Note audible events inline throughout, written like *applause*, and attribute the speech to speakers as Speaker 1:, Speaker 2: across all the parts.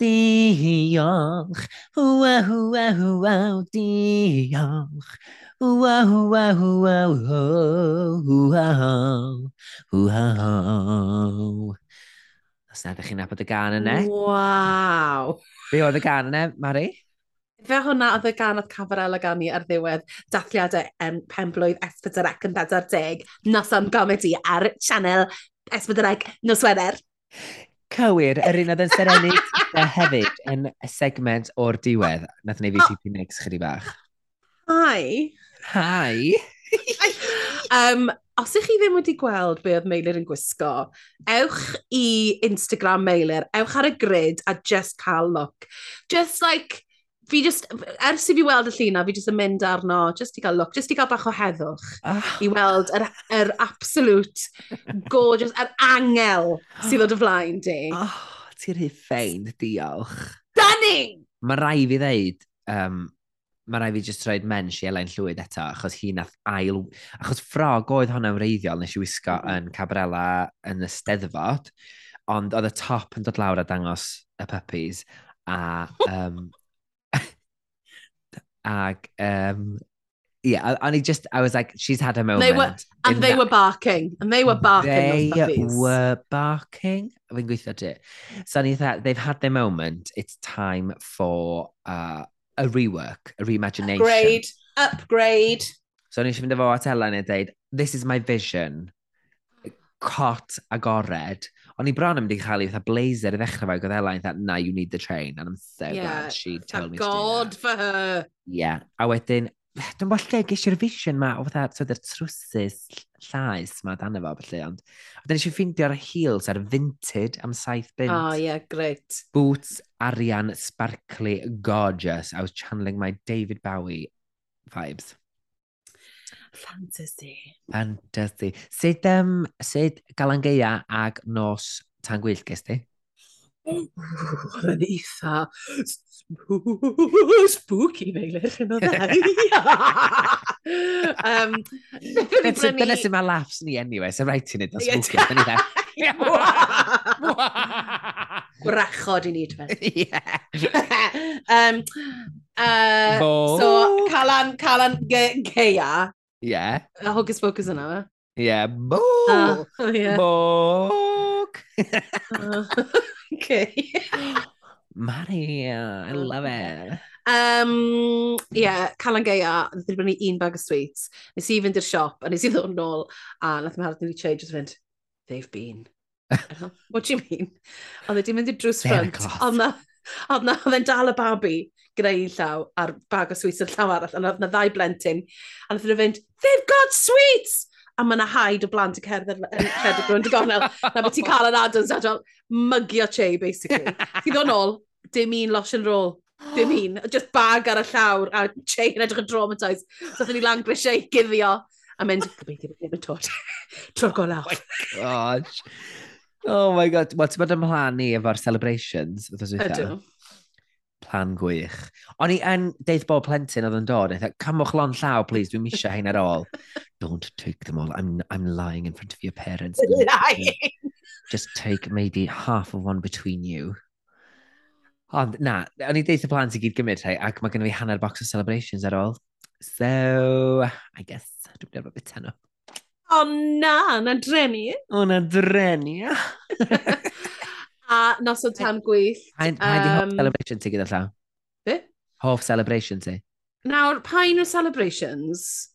Speaker 1: Diolch, hwa hwa hwa, diolch. Hwa hwa hwa hwa, hwa Os nad ydych chi'n nabod y gan yna.
Speaker 2: Waw!
Speaker 1: Be oedd y gan yna, Mari?
Speaker 2: Fe hwnna oedd y gan oedd Cafarella gan ganu ar ddiwedd dathliadau um, penblwydd Esbydarec yn 40 noson am gomedi ar sianel Esbydarec nos Wener
Speaker 1: cywir, yr un oedd yn serenu *laughs* a hefyd yn y segment o'r diwedd. Nath ni fi ti Phoenix chydi bach.
Speaker 2: Hi.
Speaker 1: Hi. *laughs*
Speaker 2: um, os ych chi ddim wedi gweld be oedd Meilir yn gwisgo, ewch i Instagram Meilir, ewch ar y grid a just cael look. Just like, fi just, ers i fi weld y llun fi just yn mynd arno, just i gael look, just i gael bach o heddwch,
Speaker 1: oh.
Speaker 2: i weld yr, yr absolute gorgeous, yr angel sydd o dy flaen di.
Speaker 1: Oh, ti'n rhy ffein, diolch.
Speaker 2: Stunning!
Speaker 1: Mae rai fi ddeud, um, mae rai fi just roed men i Elain Llwyd eto, achos hi nath ail... Achos ffrog oedd hwnna'n wreiddiol nes i wisgo mm-hmm. yn Cabrela yn y steddfod, ond oedd y top yn dod lawr a dangos y puppies, a *laughs* um, Ag, um, yeah, and he just, I was like, she's had a moment.
Speaker 2: They were, and they
Speaker 1: that,
Speaker 2: were barking, and they were barking.
Speaker 1: They were barking. Fi'n gweithio ti. So ni that they've had their moment. It's time for uh, a rework, a reimagination.
Speaker 2: Upgrade, upgrade.
Speaker 1: So ni eisiau fynd efo at Ellen a dweud, this is my vision. Cot agored. O'n i bron yn mynd i chael ei fatha blazer i ddechrau fe gyda Elaine, that, nah, you need the train, and I'm so
Speaker 2: yeah,
Speaker 1: glad she told me God to do that.
Speaker 2: for her.
Speaker 1: Yeah, a wedyn, *sighs* dwi'n bod lle geisiau'r vision ma o fatha, so dy'r trwsys llais ma dan efo, felly, ond wedyn eisiau ffeindio'r heels ar vinted am saith bint.
Speaker 2: Oh, yeah, great.
Speaker 1: Boots, arian, sparkly, gorgeous. I was channeling my David Bowie vibes.
Speaker 2: Fantasy.
Speaker 1: Fantasy. Sut, um, sut galan geia ag nos tan gwyllt ges ti?
Speaker 2: Oedd yn eitha spooky neilir yn o ddau. um,
Speaker 1: Dyna sy'n mae laughs ni anyway, so rhaid ti'n neud
Speaker 2: o'n
Speaker 1: spooky. Dyna eitha. *laughs*
Speaker 2: Gwrachod i ni, dwi'n um, uh. So, Calan, Calan Geia
Speaker 1: Yeah.
Speaker 2: Y hocus pocus yna,
Speaker 1: fe? Yeah.
Speaker 2: Book! Oh, yeah.
Speaker 1: Book!
Speaker 2: uh, *laughs* okay.
Speaker 1: Mari, I love it.
Speaker 2: Um, yeah, Calan Gaea, nath i brynu un bag o sweets. Nes i fynd i'r siop, a nes i ddod nôl, a nath i'n hardd ni'n treu, jyst fynd, they've been. *laughs* What do you mean? Oedd wedi mynd i'r drws ffrant, oedd na, oedd na, oedd e'n dal y babi gyda un llaw a'r bag o sweets yn llaw arall, A oedd na ddau blentyn, a nath nhw fynd, they've got sweets! A mae yna haid o blant y cerdded yn rhedeg rwy'n digonel, na bod ti'n cael yn Adams adol, mygio che, basically. Ti ddod nôl, dim un losh and roll. Dim un, just bag ar y llawr, a che yn edrych yn traumatised. So, ni lang grisiau e guddio, a mynd, gobeithio bod ddim yn tod. *laughs* Tro'r golaf.
Speaker 1: Oh my gosh. *laughs* Oh my god. Wel, ti'n bod ymlaen ni efo'r celebrations? Ydw plan gwych. O'n i yn deith bob plentyn oedd yn dod, eitha, e, camwch lon llaw, please, dwi'n misio hein ar ôl. *laughs* Don't take them all, I'm, I'm lying in front of your parents. *laughs*
Speaker 2: Lying!
Speaker 1: Just take maybe half of one between you. Ond na, o'n i deith y plant i gyd gymryd rhai, ac mae gen i hanner box o celebrations ar ôl. So, I guess, dwi'n dweud beth bit
Speaker 2: O oh, na, na drenu.
Speaker 1: O na drenu. *laughs*
Speaker 2: A noson tan gwyllt.
Speaker 1: Pa'n um, di hoff celebration ti gyda llaw?
Speaker 2: Be?
Speaker 1: Hoff celebration ti?
Speaker 2: Nawr, pa'n o celebrations?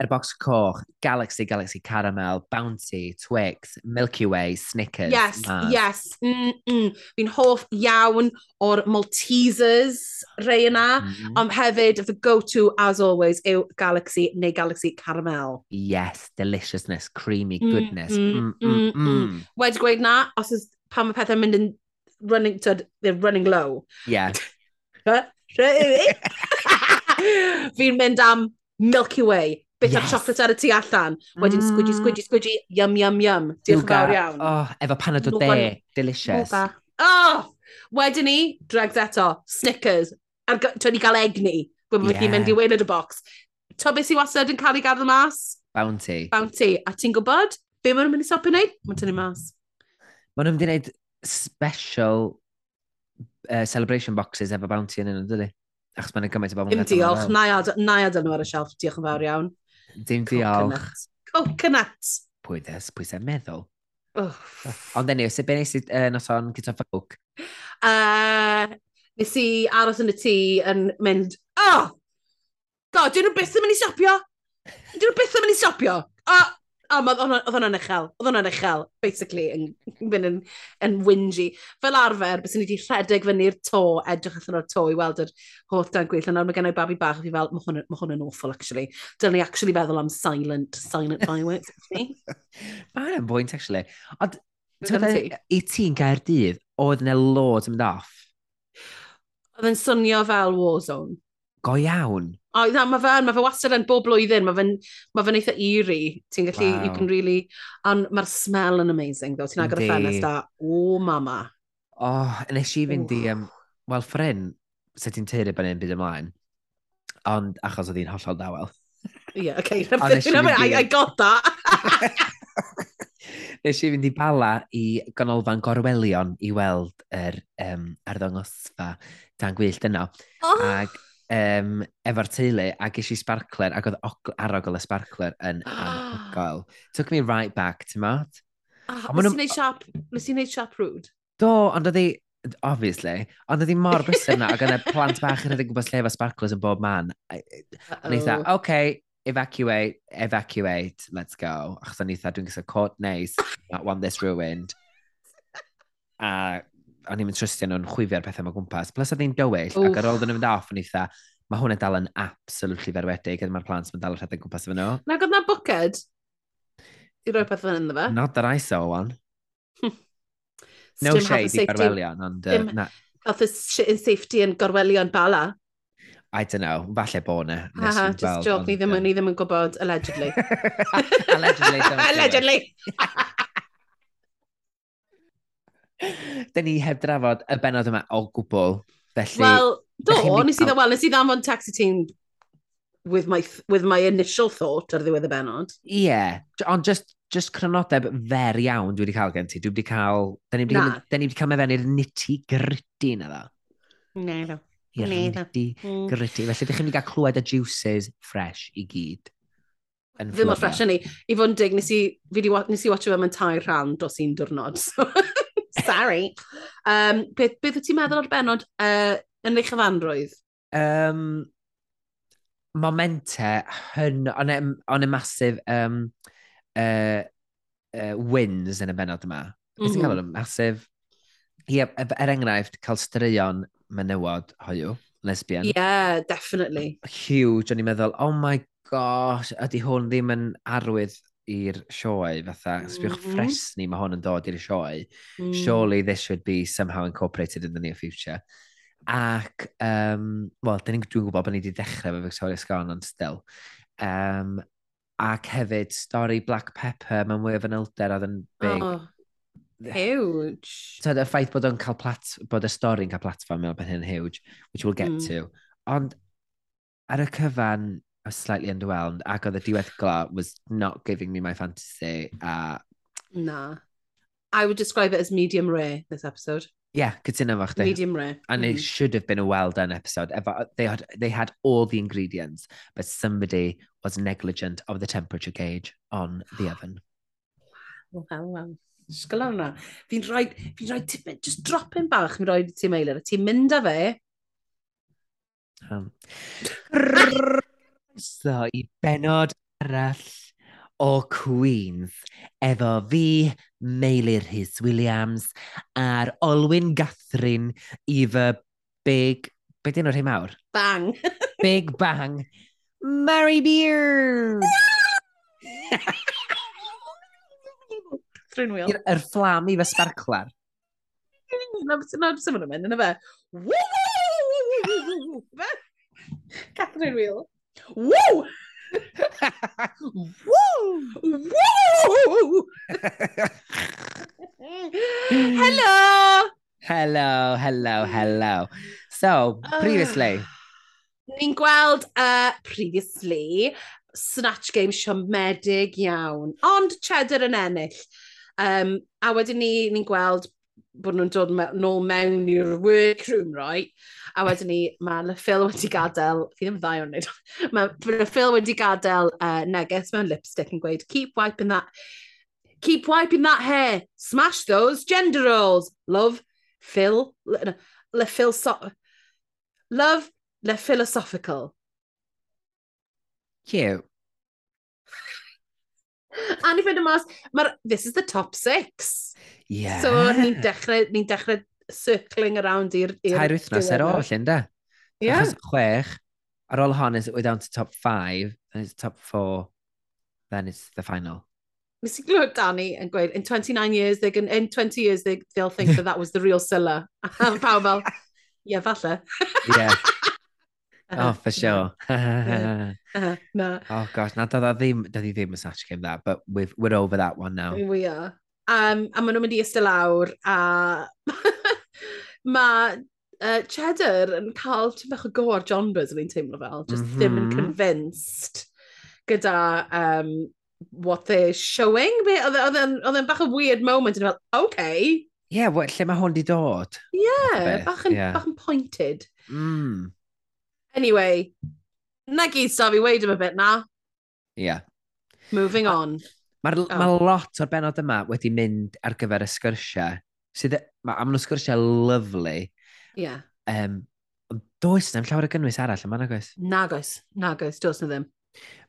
Speaker 1: Er box coch, Galaxy, Galaxy Caramel, Bounty, Twix, Milky Way, Snickers.
Speaker 2: Yes,
Speaker 1: Mars.
Speaker 2: yes. Mm -mm. Fi'n hoff iawn o'r Maltesers rei yna,
Speaker 1: mm -hmm.
Speaker 2: ond hefyd, the go-to, as always, yw Galaxy neu Galaxy Caramel.
Speaker 1: Yes, deliciousness, creamy
Speaker 2: mm,
Speaker 1: goodness.
Speaker 2: Mm
Speaker 1: -mm, mm
Speaker 2: -mm,
Speaker 1: mm, -mm.
Speaker 2: Wedi gweud na, os ys pan mae pethau'n mynd yn running, tyd, they're running low.
Speaker 1: Yeah. *laughs* *laughs*
Speaker 2: Fi'n mynd am Milky Way, bit
Speaker 1: yes.
Speaker 2: o chocolate ar y tu allan, wedyn
Speaker 1: mm.
Speaker 2: squidgy, squidgy, squidgy, yum, yum, yum. Diolch yn fawr iawn.
Speaker 1: Oh, efo panad o de, delicious.
Speaker 2: Luba. Oh! Wedyn ni, dregs eto, Snickers. Ar, ni gael egni, gwybod yeah. mynd i weinod y box. To beth sy'n wastad yn cael ei gadw mas?
Speaker 1: Bounty.
Speaker 2: Bounty. A ti'n gwybod? Be mae'n nhw'n mynd i stopio wneud? Mae'n tynnu mas.
Speaker 1: Maen nhw'n mynd i wneud special uh, celebration boxes efo bounty yn yno, dydy? Achos mae'n gymaint o bobl.
Speaker 2: Dim diolch, na i adon nhw ar y shelf, diolch yn fawr iawn.
Speaker 1: Dim diolch.
Speaker 2: Coconut.
Speaker 1: Pwy ddes, pwy sy'n meddwl? Ond enw, sut beth nes i uh, nos o'n gyda ffawc?
Speaker 2: Uh, nes i aros yn y tŷ yn mynd, oh! God, dyn nhw byth yn mynd i stopio! Dyn nhw byth yn mynd i stopio! Oh, A ma- oedd hwnna'n uchel. Oedd hwnna'n uchel, basically, yn mynd yn, yn whingy. Fel arfer, bys ni wedi rhedeg fyny'r to, edrych allan o'r to i weld yr holl dan gwyll. Ond mae gennau babi bach, fi fel, mae hwn yn awful, actually. Dyna ni actually feddwl am silent, silent fireworks. *laughs* actually.
Speaker 1: Mae'n bwynt, actually. Ond, i ti'n gair dydd, oedd yna loads yn mynd off?
Speaker 2: Oedd yn swnio fel Warzone
Speaker 1: go iawn.
Speaker 2: O, oh, na, mae fe, mae fe wastad yn bob blwyddyn, mae fe'n ma fe eitha eerie. Ti'n gallu, wow. you can really... Ond mae'r smell yn amazing, ddo. Ti'n agor y ffenest a, o, mama.
Speaker 1: O, oh, nes i fynd i, um, wel, ffrin, sut ti'n teir i e ben un byd ymlaen. Ond, achos oedd hi'n hollol dawel.
Speaker 2: Ie, yeah, okay. *laughs*
Speaker 1: I, I
Speaker 2: got that. *laughs*
Speaker 1: Nes i fynd i bala i ganolfan gorwelion i weld yr um, arddangosfa dan gwyllt yno. *gasps*
Speaker 2: Oh.
Speaker 1: Ac um, efo'r teulu a ges i sparkler ac oedd arogl y sparkler yn *gasps* anhygoel. Took me right back, ti'n mat?
Speaker 2: Ah,
Speaker 1: oh,
Speaker 2: nes i wneud siap, nes i wneud siap rwyd?
Speaker 1: Do, ond oedd hi, obviously, ond oedd hi mor brysur yna ac oedd plant bach yn edrych gwybod lle efo sparklers yn bob man. Ond
Speaker 2: oce,
Speaker 1: okay, evacuate, evacuate, let's go. Achos o'n eitha, dwi'n gysa cod neis, that one this ruined. A o'n i'n trystio nhw'n chwifio'r pethau mae gwmpas. Plus, oedd hi'n dywyll, ac ar ôl dyn nhw'n mynd off, o'n i dda, mae hwnna dal yn absolutely ferwedig, ydy mae'r plant yn dal yn rhedeg gwmpas efo nhw.
Speaker 2: Na, oedd na bwced? I roi peth fan ynddo fe?
Speaker 1: Not that I saw one. *laughs* no shade i gorwelion, ond... Uh, na.
Speaker 2: Oedd y safety yn gorwelion bala.
Speaker 1: I don't know, falle bod na.
Speaker 2: ha, just joke, ni ddim, ni ddim yn gwybod, allegedly. *laughs*
Speaker 1: allegedly.
Speaker 2: allegedly. *laughs*
Speaker 1: da ni heb drafod y benod yma o gwbl. Felly,
Speaker 2: Wel, do, nes i dda, well, nes i ddamfon taxi team with my, with my initial thought ar ddiwedd y benod.
Speaker 1: Ie, yeah, ond just, just crynodeb fer iawn dwi wedi cael gen ti. Dwi wedi cael... Da ni wedi, da ni wedi cael mefennu'r nitty gritty na dda.
Speaker 2: Ne, do.
Speaker 1: I'r nitty
Speaker 2: mm.
Speaker 1: gritty. Felly, ydych chi'n mynd i gael clywed y juices fresh i gyd.
Speaker 2: Ddim
Speaker 1: o
Speaker 2: fresh yn ni. I fod yn dig, nes i, nes i watcho fe mewn tair rhan dros un diwrnod. So. *laughs* sorry. Um, beth, beth wyt ti'n meddwl o'r benod uh, yn eich chyfanrwydd?
Speaker 1: Um, momente hyn, o'n e masif um, uh, uh, wins yn y benod yma. Mm
Speaker 2: -hmm.
Speaker 1: cael masif... Ie, yeah, er enghraifft, cael straeon menywod hoiw, lesbian.
Speaker 2: Yeah, definitely.
Speaker 1: Huge, o'n i'n meddwl, oh my gosh, ydy hwn ddim yn arwydd i'r sioe, fatha, mm
Speaker 2: -hmm.
Speaker 1: sbiwch ffresni mae hwn yn dod i'r sioe,
Speaker 2: mm.
Speaker 1: surely this should be somehow incorporated in the near future. Ac, um, wel, dwi'n gwybod bod ni wedi dechrau efo Victoria Scarn ond still. Um, ac hefyd, stori Black Pepper mewn mwy o fanylder oedd yn big.
Speaker 2: Oh. Huge.
Speaker 1: So, y ffaith bod, cael plat, bod y stori'n cael platform mewn ben hyn huge, which we'll get
Speaker 2: mm.
Speaker 1: to. Ond ar y cyfan, I was slightly underwhelmed ac oedd y diweddglo was not giving me my fantasy a...
Speaker 2: Na. I would describe it as medium rare, this episode.
Speaker 1: Yeah, cytuno fo chdi.
Speaker 2: Medium rare.
Speaker 1: And mm. it
Speaker 2: mm-hmm.
Speaker 1: should have been a well done episode. Efo, they, had, they had all the ingredients, but somebody was negligent of the temperature gauge on the *sighs* oven.
Speaker 2: Wel, wel. Sgol hwnna. Fi'n rhoi, fi'n rhoi, fi just dropyn bach, fi'n rhoi ti a Ti'n mynd â fe.
Speaker 1: Um croeso i benod arall o Queens efo fi, Meilir Rhys Williams a'r Olwyn Gathrin i fy big... Be dyn nhw'r hyn mawr?
Speaker 2: Bang. *laughs*
Speaker 1: big bang. Mary Beard!
Speaker 2: Trynwyl.
Speaker 1: Yr fflam i fy sbarclar.
Speaker 2: Na beth sy'n mynd yn y fe. *laughs* Catherine Wheel. *laughs* Woo! Woo! Woo! *laughs* hello!
Speaker 1: Hello, hello, hello. So, previously...
Speaker 2: Uh, Ni'n gweld uh, previously Snatch Game siomedig iawn, ond Cheddar yn ennill. Um, a wedyn ni, ni'n gweld bod nhw'n dod me nôl mewn i'r workroom, right? A wedyn ni, mae'n Phil wedi gadael, fi ddim ddau o'n neud, *laughs* Le Phil wedi gadael uh, neges mewn lipstick yn gweud, keep wiping that, keep wiping that hair, smash those gender roles, love, Phil, le, le Phil, so, love, le philosophical.
Speaker 1: Cute.
Speaker 2: a ni fynd y mas, this is the top six.
Speaker 1: Yeah.
Speaker 2: So ni'n dechrau, ni dechrau circling around i'r...
Speaker 1: Tair wythnos ar ôl, llyn da.
Speaker 2: Yeah.
Speaker 1: Achos chwech, ar ôl hon, we're down to top five, then it's top four, then it's the final.
Speaker 2: Nes i glywed Danny yn gweud, in 29 years, they can, in 20 years, they, they'll think that that was the real Scylla. A pawb fel, ie, yeah, falle.
Speaker 1: yeah. *laughs* Oh, for sure.
Speaker 2: yeah. uh, no.
Speaker 1: Oh, gosh, na, doedd ddim, doedd ddim yn such game that, but we've, we're over that one now.
Speaker 2: We are. Um, a maen nhw'n mynd i ystod lawr a *laughs* mae uh, Cheddar yn cael ti'n bach o go ar John Buzz yn teimlo fel, just mm -hmm. ddim yn
Speaker 1: mm-hmm.
Speaker 2: convinced gyda um, what they're showing. E, oedd e'n bach o weird moment yn fel, okay.
Speaker 1: Ie, yeah, well, lle mae hwn di dod?
Speaker 2: Ie,
Speaker 1: yeah,
Speaker 2: bach, yn,
Speaker 1: yeah.
Speaker 2: bach yn pointed.
Speaker 1: Mm.
Speaker 2: Anyway, na gyd sa fi weid am y bit na. Ie.
Speaker 1: Yeah.
Speaker 2: Moving on.
Speaker 1: Mae
Speaker 2: oh.
Speaker 1: ma lot o'r benod yma wedi mynd ar gyfer y sgyrsiau. Sydd, mae am nhw sgyrsiau lyflu.
Speaker 2: Yeah.
Speaker 1: Um, ond does na'n llawer o gynnwys arall yma, nag oes?
Speaker 2: nagos, does na ddim.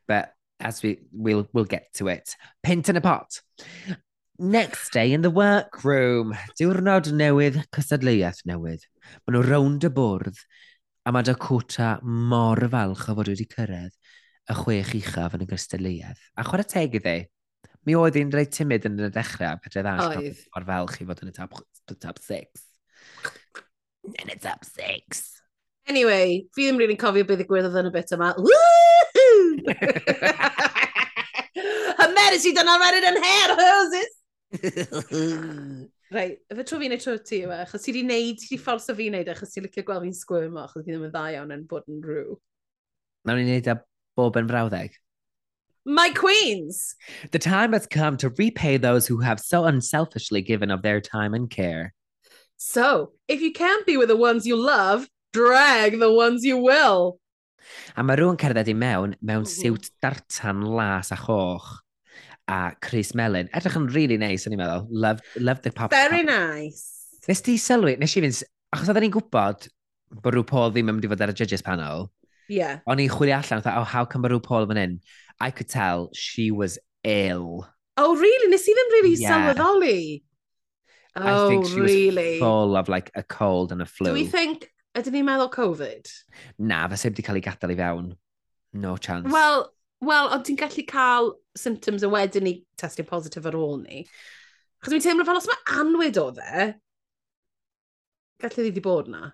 Speaker 1: But as we, we'll, we'll get to it. Pint in a pot. Next day in the workroom. Diwrnod newydd, cystadleuaeth newydd. Maen nhw rownd y bwrdd a mae Dakota mor falch o fod wedi cyrraedd y chwech uchaf yn y gystadleuaeth. A chwarae teg iddi, Mi oedd hi'n rhaid timid yn y dechrau, pedre dda.
Speaker 2: Oedd.
Speaker 1: O'r fel chi fod yn y top, top six. Yn y top six.
Speaker 2: Anyway, fi ddim rili'n cofio beth ddigwyddodd yn y bit yma. *laughs* Her medicine done already in hair hoses. Rai, efo tro fi'n ei tro ti yma, achos ti wedi neud, ti wedi ffordd o fi'n neud, e, achos ti'n licio gweld fi'n sgwyrmo, achos fi ddim yn dda iawn yn bod yn rhyw.
Speaker 1: Nawr ni'n neud â bob yn frawddeg?
Speaker 2: my queens.
Speaker 1: The time has come to repay those who have so unselfishly given of their time and care.
Speaker 2: So, if you can't be with the ones you love, drag the ones you will.
Speaker 1: A mae rhywun cerdded i mewn mewn
Speaker 2: mm-hmm.
Speaker 1: siwt dartan las a choch. A Chris Melin, edrych yn really nice, o'n i'n meddwl. Love, love the pop.
Speaker 2: Very nice.
Speaker 1: Nes ti sylwi, nes i fynd, achos oedden ni'n gwybod bod rhyw Paul ddim yn mynd i fod ar y judges panel.
Speaker 2: Yeah.
Speaker 1: O'n i'n chwilio allan, o, oh, how come bod rhyw Paul fan hyn? I could tell she was ill.
Speaker 2: Oh, really? Nes i ddim really
Speaker 1: yeah.
Speaker 2: sylweddoli? Oh, I
Speaker 1: think oh, she
Speaker 2: really?
Speaker 1: was full of like a cold and a flu.
Speaker 2: Do we think, ydyn ni'n meddwl Covid?
Speaker 1: Na, fe sef wedi cael ei gadael i fewn. No chance.
Speaker 2: Wel, well, ond ti'n gallu cael symptoms a wedyn ni testio positif ar ôl ni. Chos mi'n teimlo fel os mae anwyd o dde, gallu ddi wedi bod na.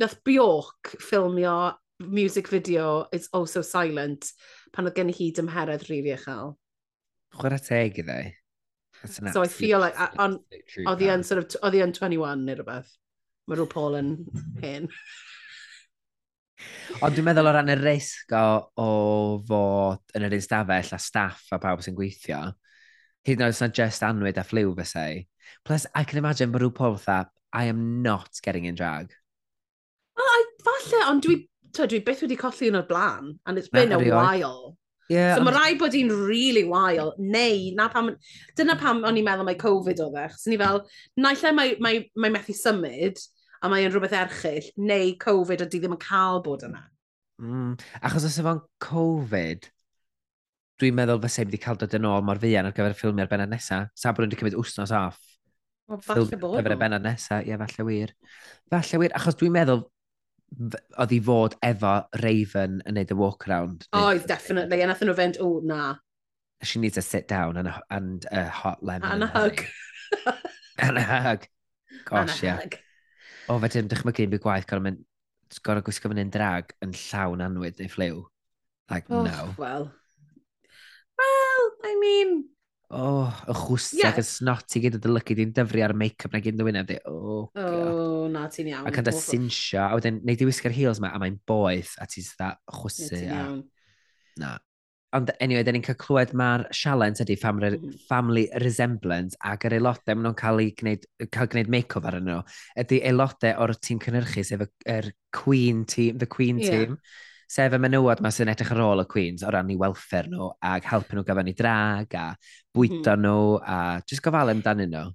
Speaker 2: Nath Bjork ffilmio music video is also silent pan oedd gen i hi dymheredd rili uchel.
Speaker 1: Chwer teg iddo.
Speaker 2: So I feel like, oedd hi yn sort of, oedd hi yn 21 neu rhywbeth. Mae rhyw Paul yn *laughs* hen.
Speaker 1: Ond dwi'n meddwl o ran y risg o, o fod yn yr un stafell a staff a pawb sy'n gweithio, hyd yn oed na just anwyd a ffliw fysau. Plus, I can imagine bod rhyw Paul fatha, I am not getting in drag.
Speaker 2: Well, I, falle, ond dwi tyd, dwi beth wedi colli yn o'r blaen, and it's been a while.
Speaker 1: Yeah,
Speaker 2: so mae rai bod hi'n really wael, neu na pam, dyna pam o'n i'n meddwl mae Covid oedd e, chos ni fel, naillai mae, mae, mae methu symud, a mae'n rhywbeth erchill, neu Covid ydy ddim yn cael bod yna.
Speaker 1: Mm, achos os efo'n Covid, dwi'n meddwl fysa wedi cael dod yn ôl mor fuan ar gyfer y ffilmi ar benod nesaf. Sa bod nhw wedi cymryd wsnos off.
Speaker 2: Wel, falle bod.
Speaker 1: Ar gyfer y benod nesaf, ie, yeah, falle wir. Falle wir, achos dwi'n meddwl oedd hi fod efo Raven yn neud y walk-around.
Speaker 2: Oedd, oh, definitely. A nathyn nhw fynd, o, na.
Speaker 1: She needs to sit down and uh, a, and a hot lemon.
Speaker 2: And a hug.
Speaker 1: and a hug. Gosh, ia.
Speaker 2: Yeah.
Speaker 1: O, fe dim dychmygu unrhyw gwaith gorau mynd, gorau gwisgo fynd yn drag yn llawn anwyd neu ffliw. Like,
Speaker 2: oh,
Speaker 1: no.
Speaker 2: Well, well, I mean,
Speaker 1: oh, y
Speaker 2: chwsig
Speaker 1: yeah. ac snot i gyd o dylygu di'n dyfru ar make-up na gyd yn dywynaf di. Oh,
Speaker 2: oh na, ti'n iawn.
Speaker 1: Ac yn
Speaker 2: da
Speaker 1: sinsio, a wedyn neud i wisgo'r heels ma, a mae'n boeth, a ti'n dda
Speaker 2: chwsu.
Speaker 1: A... Na. Ond anyway, da ni'n cael clywed mae'r sialent ydy family,
Speaker 2: mm-hmm.
Speaker 1: family resemblance ac yr aelodau maen nhw'n cael ei gwneud, cael gwneud make-up ar nhw. Ydy aelodau o'r tîm cynhyrchu, sef y, er Queen team, the Queen
Speaker 2: yeah.
Speaker 1: team sef y menywod mae sy'n edrych ar ôl y Queens o ran i welffer nhw ac helpu nhw gyfan i drag a bwyta mm. nhw a jyst gofal amdanyn nhw.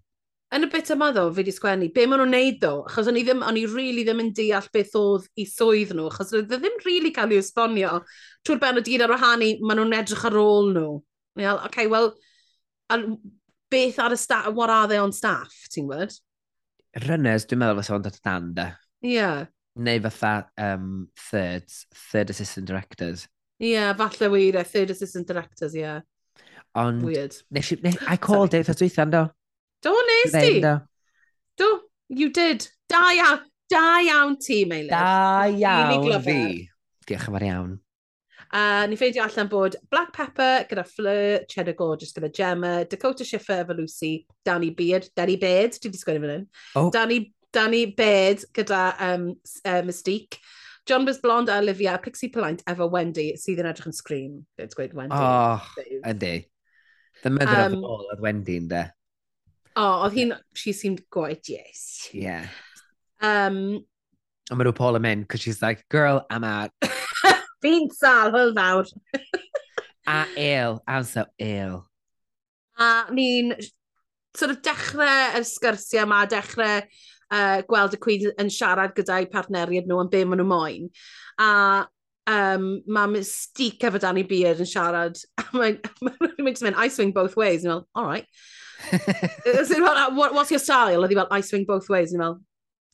Speaker 2: Yn y bit yma ddo, fi wedi sgwennu, be maen nhw'n neud ddo? Achos o'n i ddim, o'n i really ddim yn deall beth oedd i swydd nhw, achos oedd e ddim really cael ei esbonio. Trwy'r ben o dyn ar wahanu, maen nhw'n edrych ar ôl nhw. Well, okay, well, beth ar y staff, what are they on staff, ti'n gwybod?
Speaker 1: Rynners, dwi'n meddwl fysa o'n dod dan, da.
Speaker 2: Ie. Yeah
Speaker 1: neu fatha um, third, third assistant directors.
Speaker 2: Ie, yeah, falle wir, e, third assistant directors, ie. Yeah.
Speaker 1: Ond,
Speaker 2: Weird.
Speaker 1: Nes i, nes, I called it, ydw i thando.
Speaker 2: Do, nes ti?
Speaker 1: Do,
Speaker 2: you did. Da iawn, da iawn ti, Meilir.
Speaker 1: Da iawn fi. Diolch yn fawr iawn.
Speaker 2: Uh, ni ffeindio allan bod Black Pepper gyda Fleur, Cheddar Gorgeous gyda Gemma, Dakota Schiffer efo Lucy, Danny Beard, Danny Beard, dwi wedi sgwennu fan hyn.
Speaker 1: Oh.
Speaker 2: Danny Danny Baird gyda um, uh, Mystique. John Bus Blond a Olivia, Pixie Palaint efo Wendy, sydd yn edrych yn Scream. Dwi'n gweud Wendy.
Speaker 1: Oh, ydy. The mother
Speaker 2: um, of
Speaker 1: all oedd Wendy, yn de.
Speaker 2: oh, oedd hi'n... She seemed gorgeous.
Speaker 1: Yeah.
Speaker 2: Um,
Speaker 1: a mae rhyw Paul yn mynd, because she's like, girl, I'm out. *laughs*
Speaker 2: Fi'n sal, hwyl fawr.
Speaker 1: a ill, I'm so ill.
Speaker 2: A ni'n sort of dechrau y sgyrsiau yma, dechrau uh, gweld y Queen yn siarad gyda'i partneriad nhw am be maen nhw moyn. A um, mae Mystique efo Danny Beard yn siarad. Mae'n just mynd, I swing both ways. And all right. *laughs* so, what, what's your style? Oedd hi fel, I swing both ways. And I'm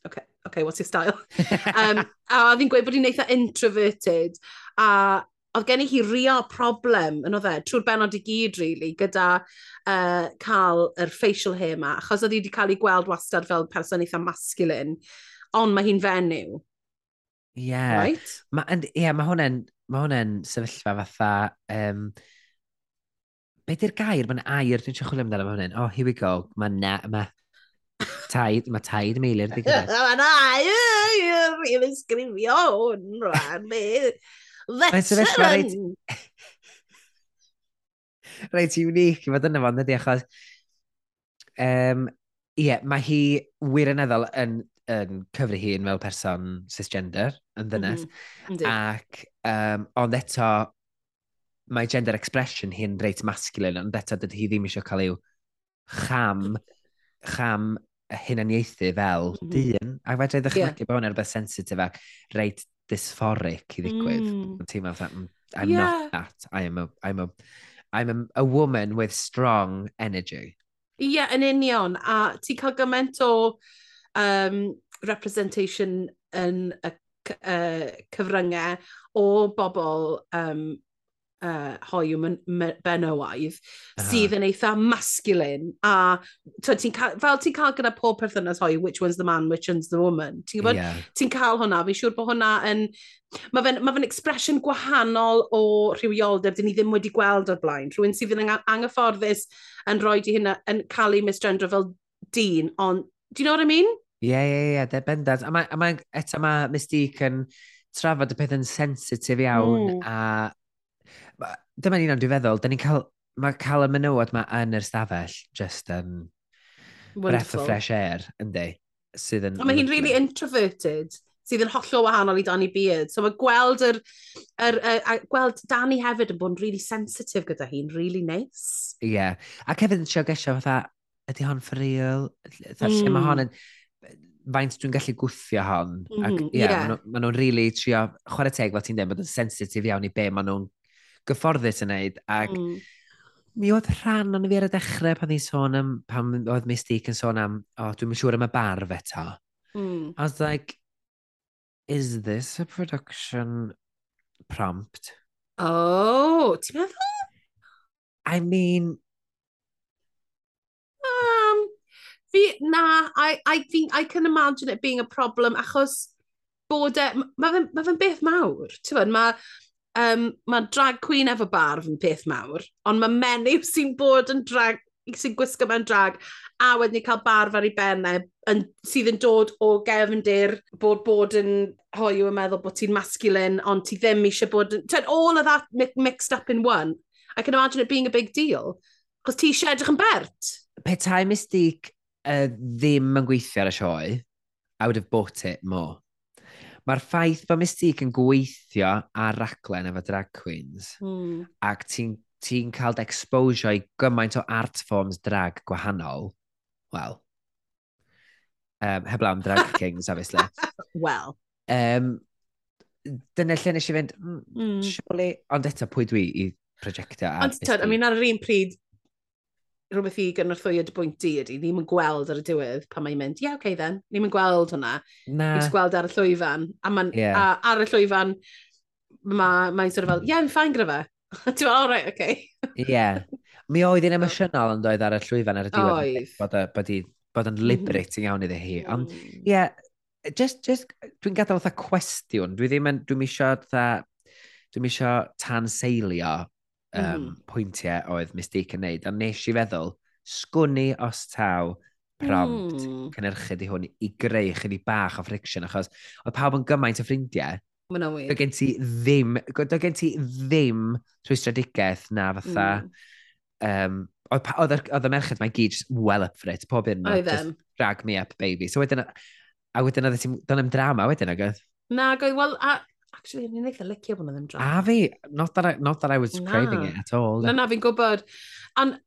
Speaker 2: okay, okay, what's your style? *laughs* um, a oedd hi'n gweud bod hi'n eitha introverted. A oedd gen i hi real problem, yn oedd e, trwy'r benod i gyd, really, gyda uh, cael yr facial hair ma, achos oedd hi wedi cael ei gweld wastad fel person eitha masculine, ond mae hi'n fenyw. Ie.
Speaker 1: Yeah.
Speaker 2: Right?
Speaker 1: Mae yeah, mae hwnna'n ma hwnna'n sefyllfa fatha... Um, be di'r gair? Mae'n air, dwi'n siarad chwilio amdano fe hwnna'n... Oh, here we go. Mae na, ma taid, mae taid meilir. *laughs*
Speaker 2: Mae'n air, yw'n sgrifio hwn, rhan, Veteran! *laughs*
Speaker 1: Reit, unique i fod yna fo, fond ydy, achos... Um, Ie, yeah, mae hi wirioneddol yn, yn cyfri hun fel person cisgender yn ddynes.
Speaker 2: Mm -hmm.
Speaker 1: Ac, um, ond eto, mae gender expression hi'n reit masculine, ond eto dydy hi ddim eisiau cael i'w cham, cham hunaniaethu fel
Speaker 2: mm -hmm.
Speaker 1: dyn. Ac fe drwy ddechrau yeah. bod yn rhywbeth sensitif ac reit dysphoric i ddigwydd.
Speaker 2: Mm.
Speaker 1: Ti'n meddwl, mm, I'm
Speaker 2: yeah.
Speaker 1: not that. I am a, I'm a, I'm a, a woman with strong energy.
Speaker 2: Ie, yeah, yn union. A ti'n cael gymaint o um, representation yn y uh, cyfryngau o bobl um, uh, hoiw benywaidd, uh. sydd yn eitha masculine, a ti'n fel ti'n cael gyda pob perthynas hoiw, which one's the man, which one's the woman, ti'n gwybod?
Speaker 1: Yeah.
Speaker 2: Ti'n cael hwnna, fi'n siŵr bod hwnna yn... Mae fe'n ma fe expression gwahanol o rhywioldeb, dyn ni ddim wedi gweld o'r blaen. Rhywun sydd yn anghyfforddus yn rhoi di hynna, yn cael ei misgendro fel dyn, ond, do you know what I mean?
Speaker 1: Ie, ie, ie, bendant. A mae, a mae, eto mae Mystique yn trafod y peth yn sensitif iawn,
Speaker 2: mm.
Speaker 1: a dyma ni'n dwi'n feddwl, da ni'n cael, mae cael y menywod yma yn yr stafell, just um, breath of fresh air, yndi. Sydd yn...
Speaker 2: Mae hi'n really introverted, sydd yn hollol wahanol i Danny Beard. So mae gweld yr, yr, uh, gweld Danny hefyd yn bod yn really sensitive gyda hi'n really nice.
Speaker 1: Ie. Yeah. Ac hefyd yn siog eisiau fatha, ydy hon for real? Mm. Mae hon yn faint dwi'n gallu gwthio hon.
Speaker 2: Mm,
Speaker 1: ac,
Speaker 2: yeah,
Speaker 1: yeah. Maen nhw'n ma really trio chwarae teg fel ti'n dweud, bod yn sensitif iawn i be maen nhw'n gyfforddus yn neud. Ac
Speaker 2: mm.
Speaker 1: mi oedd rhan o'n fi ar y dechrau pan, sôn am, pan oedd Mystique yn sôn am, o, oh, dwi'n siŵr am y barf eto.
Speaker 2: Mm.
Speaker 1: I was like, is this a production prompt?
Speaker 2: Oh, ti'n meddwl?
Speaker 1: I mean...
Speaker 2: Um, fi, na, I, I, think I can imagine it being a problem achos bod e... Mae fe'n ma fe beth mawr, ti'n fawr? Mae um, mae drag queen efo barf yn peth mawr, ond mae menyw sy'n bod yn drag, sy'n gwisgo mewn drag, a wedyn ni cael barf ar ei bennau e, yn, sydd yn dod o gefndir bod bod yn hoiw yn meddwl bod ti'n masculine, ond ti ddim eisiau bod... Ten, all of that mixed up in one. I can imagine it being a big deal. Cos ti eisiau edrych yn bert.
Speaker 1: Petai mystig uh, ddim yn gweithio ar y sioe, I would have bought it more. Mae'r ffaith bod Mystique yn gweithio ar raglen efo drag queens,
Speaker 2: mm.
Speaker 1: ac ti'n ti, cael exposure i gymaint o art forms drag gwahanol, wel, um, heblaw am drag *laughs* kings, obviously.
Speaker 2: well.
Speaker 1: Um, dyna lle nes i fynd, mm,
Speaker 2: mm.
Speaker 1: surely, ond eto pwy dwi i projectio.
Speaker 2: Ond tyd, I mean, ar yr un pryd, rhywbeth i gynorthwyo dy bwynt di ydy, ni'n mynd gweld ar y diwedd pan mae'n mynd, ie, yeah, okay, then, ni'n mynd gweld hwnna.
Speaker 1: Na.
Speaker 2: Ni'n gweld ar y llwyfan. A, man,
Speaker 1: yeah.
Speaker 2: a ar y llwyfan, mae'n ma sort of fel, ie, yeah, yn ffain gyda fe. *laughs* Ti'n all right, okay.
Speaker 1: Ie. yeah. Mi oedd hi'n *laughs* emosiynol yn doedd ar y llwyfan ar y diwedd.
Speaker 2: Oedd.
Speaker 1: Bod, bod, bod yn mm-hmm. liberating iawn iddi hi. Ond,
Speaker 2: mm.
Speaker 1: ie, yeah, just, just, dwi'n gadael fatha cwestiwn. Dwi ddim yn, dwi'n eisiau fatha, dwi'n eisiau tan seilio um,
Speaker 2: mm. Mm-hmm.
Speaker 1: pwyntiau oedd Mystique yn neud. A nes i feddwl, sgwni os taw prompt
Speaker 2: mm.
Speaker 1: cynnyrchu di hwn i greu chydig bach o friction, achos oedd pawb yn gymaint o ffrindiau.
Speaker 2: Mae'n
Speaker 1: na
Speaker 2: wir.
Speaker 1: gen ti ddim, doedd gen ti ddim rhwystredigaeth na fatha...
Speaker 2: Mm.
Speaker 1: Um, oedd y merched mae'n gyd well up for it, pob un nhw. Drag me up, baby. So wedyn, a wedyn oedd ti'n dod am drama wedyn, agos?
Speaker 2: Na, agoedd, wel, a actually, ni'n eitha licio bod ddim
Speaker 1: drama.
Speaker 2: A
Speaker 1: fi, not that I, not that I was
Speaker 2: na.
Speaker 1: craving it at all.
Speaker 2: Na, na, fi'n gwybod. And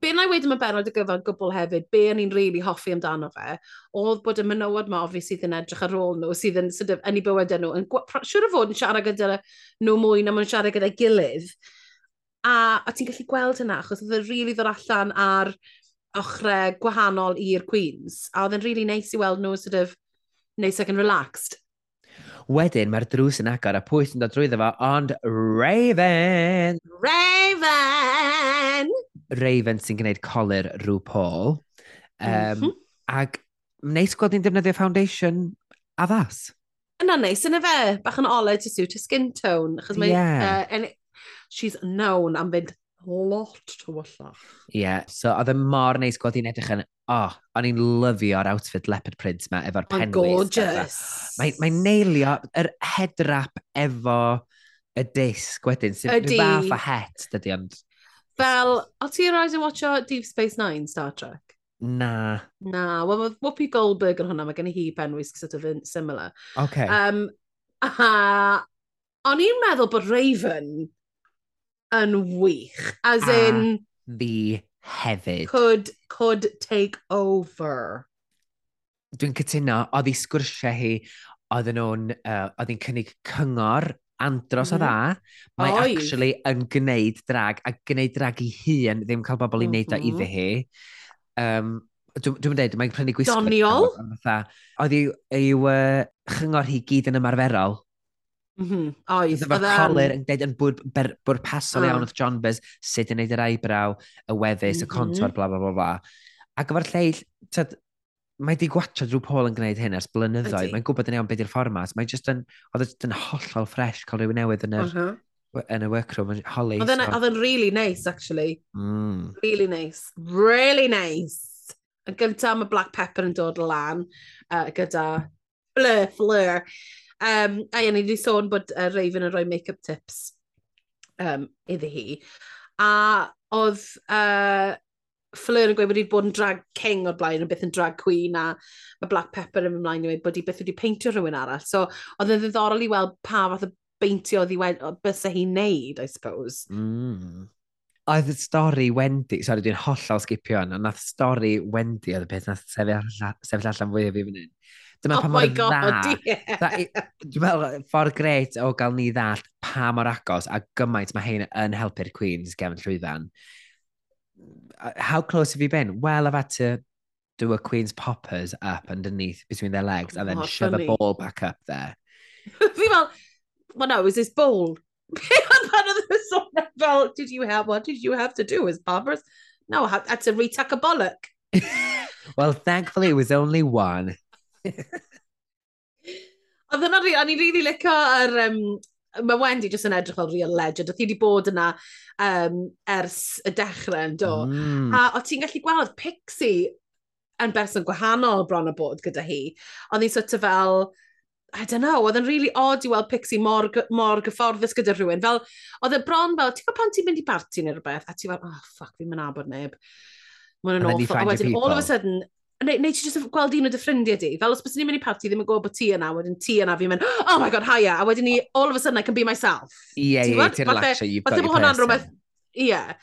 Speaker 2: be na i wedi yma benod y gyfan gwbl hefyd, be o'n i'n really hoffi amdano fe, oedd bod y menywod ma ofi sydd yn edrych ar ôl nhw, sydd yn, sydd yn, yn ei bywydau nhw, yn siŵr o fod yn siarad gyda nhw mwy na mae'n siarad gyda'i gilydd. A, a ti'n gallu gweld hynna, achos oedd e'n rili really ddod allan ar ochrau gwahanol i'r Queens, a oedd e'n rili really neis i weld nhw sort of, neis ac yn relaxed.
Speaker 1: Wedyn mae'r drws yn agor a pwy sy'n dod drwyddo fo, ond Raven!
Speaker 2: Raven!
Speaker 1: Raven sy'n gwneud colir rhyw Paul. Um,
Speaker 2: mm
Speaker 1: -hmm. Ac neis gweld ni'n defnyddio foundation addas.
Speaker 2: Yna neis, yna fe, bach yn olau to suit a skin tone, achos mae
Speaker 1: yeah.
Speaker 2: uh, she's known am fynd lot tywyllach.
Speaker 1: Ie, yeah, so oedd y mor neis gweld hi'n edrych yn, oh, o'n i'n lyfio'r outfit leopard print ma efo'r penwys.
Speaker 2: Mae'n gorgeous.
Speaker 1: Mae'n mae neilio yr head wrap efo y disc wedyn, sy'n rhyw fath a het, dydy ond.
Speaker 2: Fel, o ti rhaid i watcho Deep Space Nine Star Trek?
Speaker 1: Na.
Speaker 2: Na, wel mae Whoopi Goldberg yn hwnna, mae gen i hi penwys sort of similar.
Speaker 1: Okay.
Speaker 2: Um, a o'n i'n meddwl bod Raven yn wych. As
Speaker 1: a
Speaker 2: in...
Speaker 1: Fi hefyd.
Speaker 2: Could, could take over.
Speaker 1: Dwi'n cytuno, oedd hi sgwrsiau hi, oedden nhw'n, uh, oedd hi'n cynnig cyngor andros o
Speaker 2: mm.
Speaker 1: dda, mae
Speaker 2: Oes.
Speaker 1: actually yn gwneud drag, a gwneud drag i hun, ddim cael bobl i wneud mm
Speaker 2: -hmm.
Speaker 1: o iddi mhm. hi. Um, Dwi'n dwi dweud, mae'n prynu gwisgo.
Speaker 2: Doniol?
Speaker 1: Oedd i'w, i'w uh, chyngor hi gyd yn ymarferol.
Speaker 2: Mm -hmm. Oedd.
Speaker 1: Oedd efo Colin yn dweud yn bwrpasol iawn oedd John Buzz sut yn neud yr eyebrow, y wefus, mm -hmm. y
Speaker 2: mm-hmm.
Speaker 1: contor, bla bla bla bla. Ac efo'r lleill, tyd, mae di gwachod rhyw Paul yn gwneud hyn ers blynyddoedd. Mae'n gwybod yn iawn beth yw'r fformat. Mae'n just yn, oedd e yn hollol ffres cael rhywun newydd yn yr...
Speaker 2: uh -huh.
Speaker 1: yn y workroom. yn Holly.
Speaker 2: Oedd yn
Speaker 1: so.
Speaker 2: really nice, actually.
Speaker 1: Mm.
Speaker 2: Really nice. Really nice. Yn gyntaf, mae Black Pepper yn dod lan uh, gyda blur, fleur. fleur Um, a ie, ni wedi sôn bod uh, Raven yn rhoi make-up tips um, iddi hi. A oedd uh, Fleur yn gweud bod hi'n bod yn drag king o'r blaen, yn byth yn drag queen, a mae Black Pepper yn ymlaen i weid bod hi byth wedi peintio rhywun arall. So, oedd yn ddiddorol i weld pa fath o beintio oedd hi wedi, bys hi'n neud, I suppose.
Speaker 1: Mm. Oedd y stori Wendy, sori dwi'n hollol sgipio hwn, ond nath stori Wendy oedd y peth nath sefyll allan fwyaf i fan hyn. Dyma
Speaker 2: Oh
Speaker 1: pa
Speaker 2: my
Speaker 1: mor
Speaker 2: god,
Speaker 1: dda. Tha- i- Dwi'n meddwl, ffordd gret o gael ni ddall pa mor agos a gymaint mae hyn yn helpu'r Queens gefn llwyfan. How close have you been? Well, I've had to do a Queen's poppers up underneath between their legs and then
Speaker 2: Oh,
Speaker 1: shove
Speaker 2: funny.
Speaker 1: a ball back up there. *laughs*
Speaker 2: Fi fel, well no, it was this ball. Pan oedd y sôn fel, did you have, what did you have to do as poppers? No, I had to retuck a bollock. *laughs*
Speaker 1: Well, thankfully it was only one.
Speaker 2: Oedd hwnna, o'n i'n rili licio yr... Um, mae Wendy jyst yn edrych fel real legend. Oedd hi wedi bod yna um, ers y dechrau yn do.
Speaker 1: Mm.
Speaker 2: A o ti'n gallu gweld Pixie yn berson gwahanol bron o bod gyda hi. Oedd hi'n sort of fel... I don't know, oedd yn really odd i weld Pixie mor, mor gyfforddus gyda rhywun. Fel, oedd y bron fel, ti'n gwybod pan ti'n mynd i barti neu rhywbeth? A ti'n fel, oh, fuck, fi'n mynd abod neb. Mae'n
Speaker 1: an
Speaker 2: awful. A wedyn, all of a sudden, neu, neu ti jyst gweld un o dy ffrindiau di, fel os bys ni'n mynd i party, ddim yn gwybod bod ti yna, wedyn ti yna fi'n mynd, oh my god, haia, a wedyn ni, all of a sudden I can be myself.
Speaker 1: Ie, ie, ti'n relaxio, you've got your person.
Speaker 2: Rhywbeth, Ie.
Speaker 1: Yeah.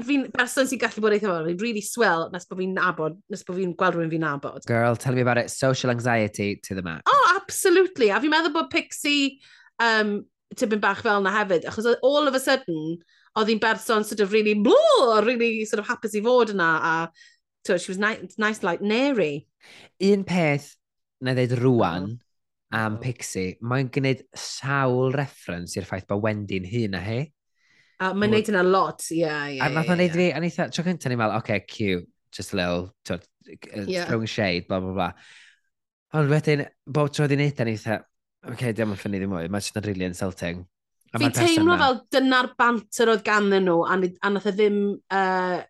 Speaker 2: Fi'n fi person sy'n gallu bod eitha fel, fi'n really swell nes bod fi'n nabod, nes bod fi'n gweld rhywun fi'n nabod.
Speaker 1: Girl, tell me about it. Social anxiety to the max.
Speaker 2: Oh, absolutely. A fi'n meddwl bod Pixie um, tipyn bach fel yna hefyd, achos all of a sudden, oedd hi'n berson sort of really blw, really sort of hapus i fod yna, a So she was nice, nice like Neri.
Speaker 1: Un peth na ddeud rwan oh. Mm. am
Speaker 2: mm.
Speaker 1: Pixie, mae'n gwneud sawl reference i'r ffaith bod Wendy'n hun a hi.
Speaker 2: A mae'n neud yna lot, ie, yeah, ie.
Speaker 1: A fath o'n neud fi, a neitha, tro cyntaf ni'n meddwl, oce, okay, cute, just a little, to,
Speaker 2: uh,
Speaker 1: yeah. throwing shade, bla, bla, bla. Ond wedyn, bob tro di'n neud, a neitha, oce, okay, diolch yn ffynnu ddim mwy, mae'n just really insulting.
Speaker 2: Fi'n teimlo fel dyna'r banter oedd ganddyn nhw, a, a nath e ddim uh,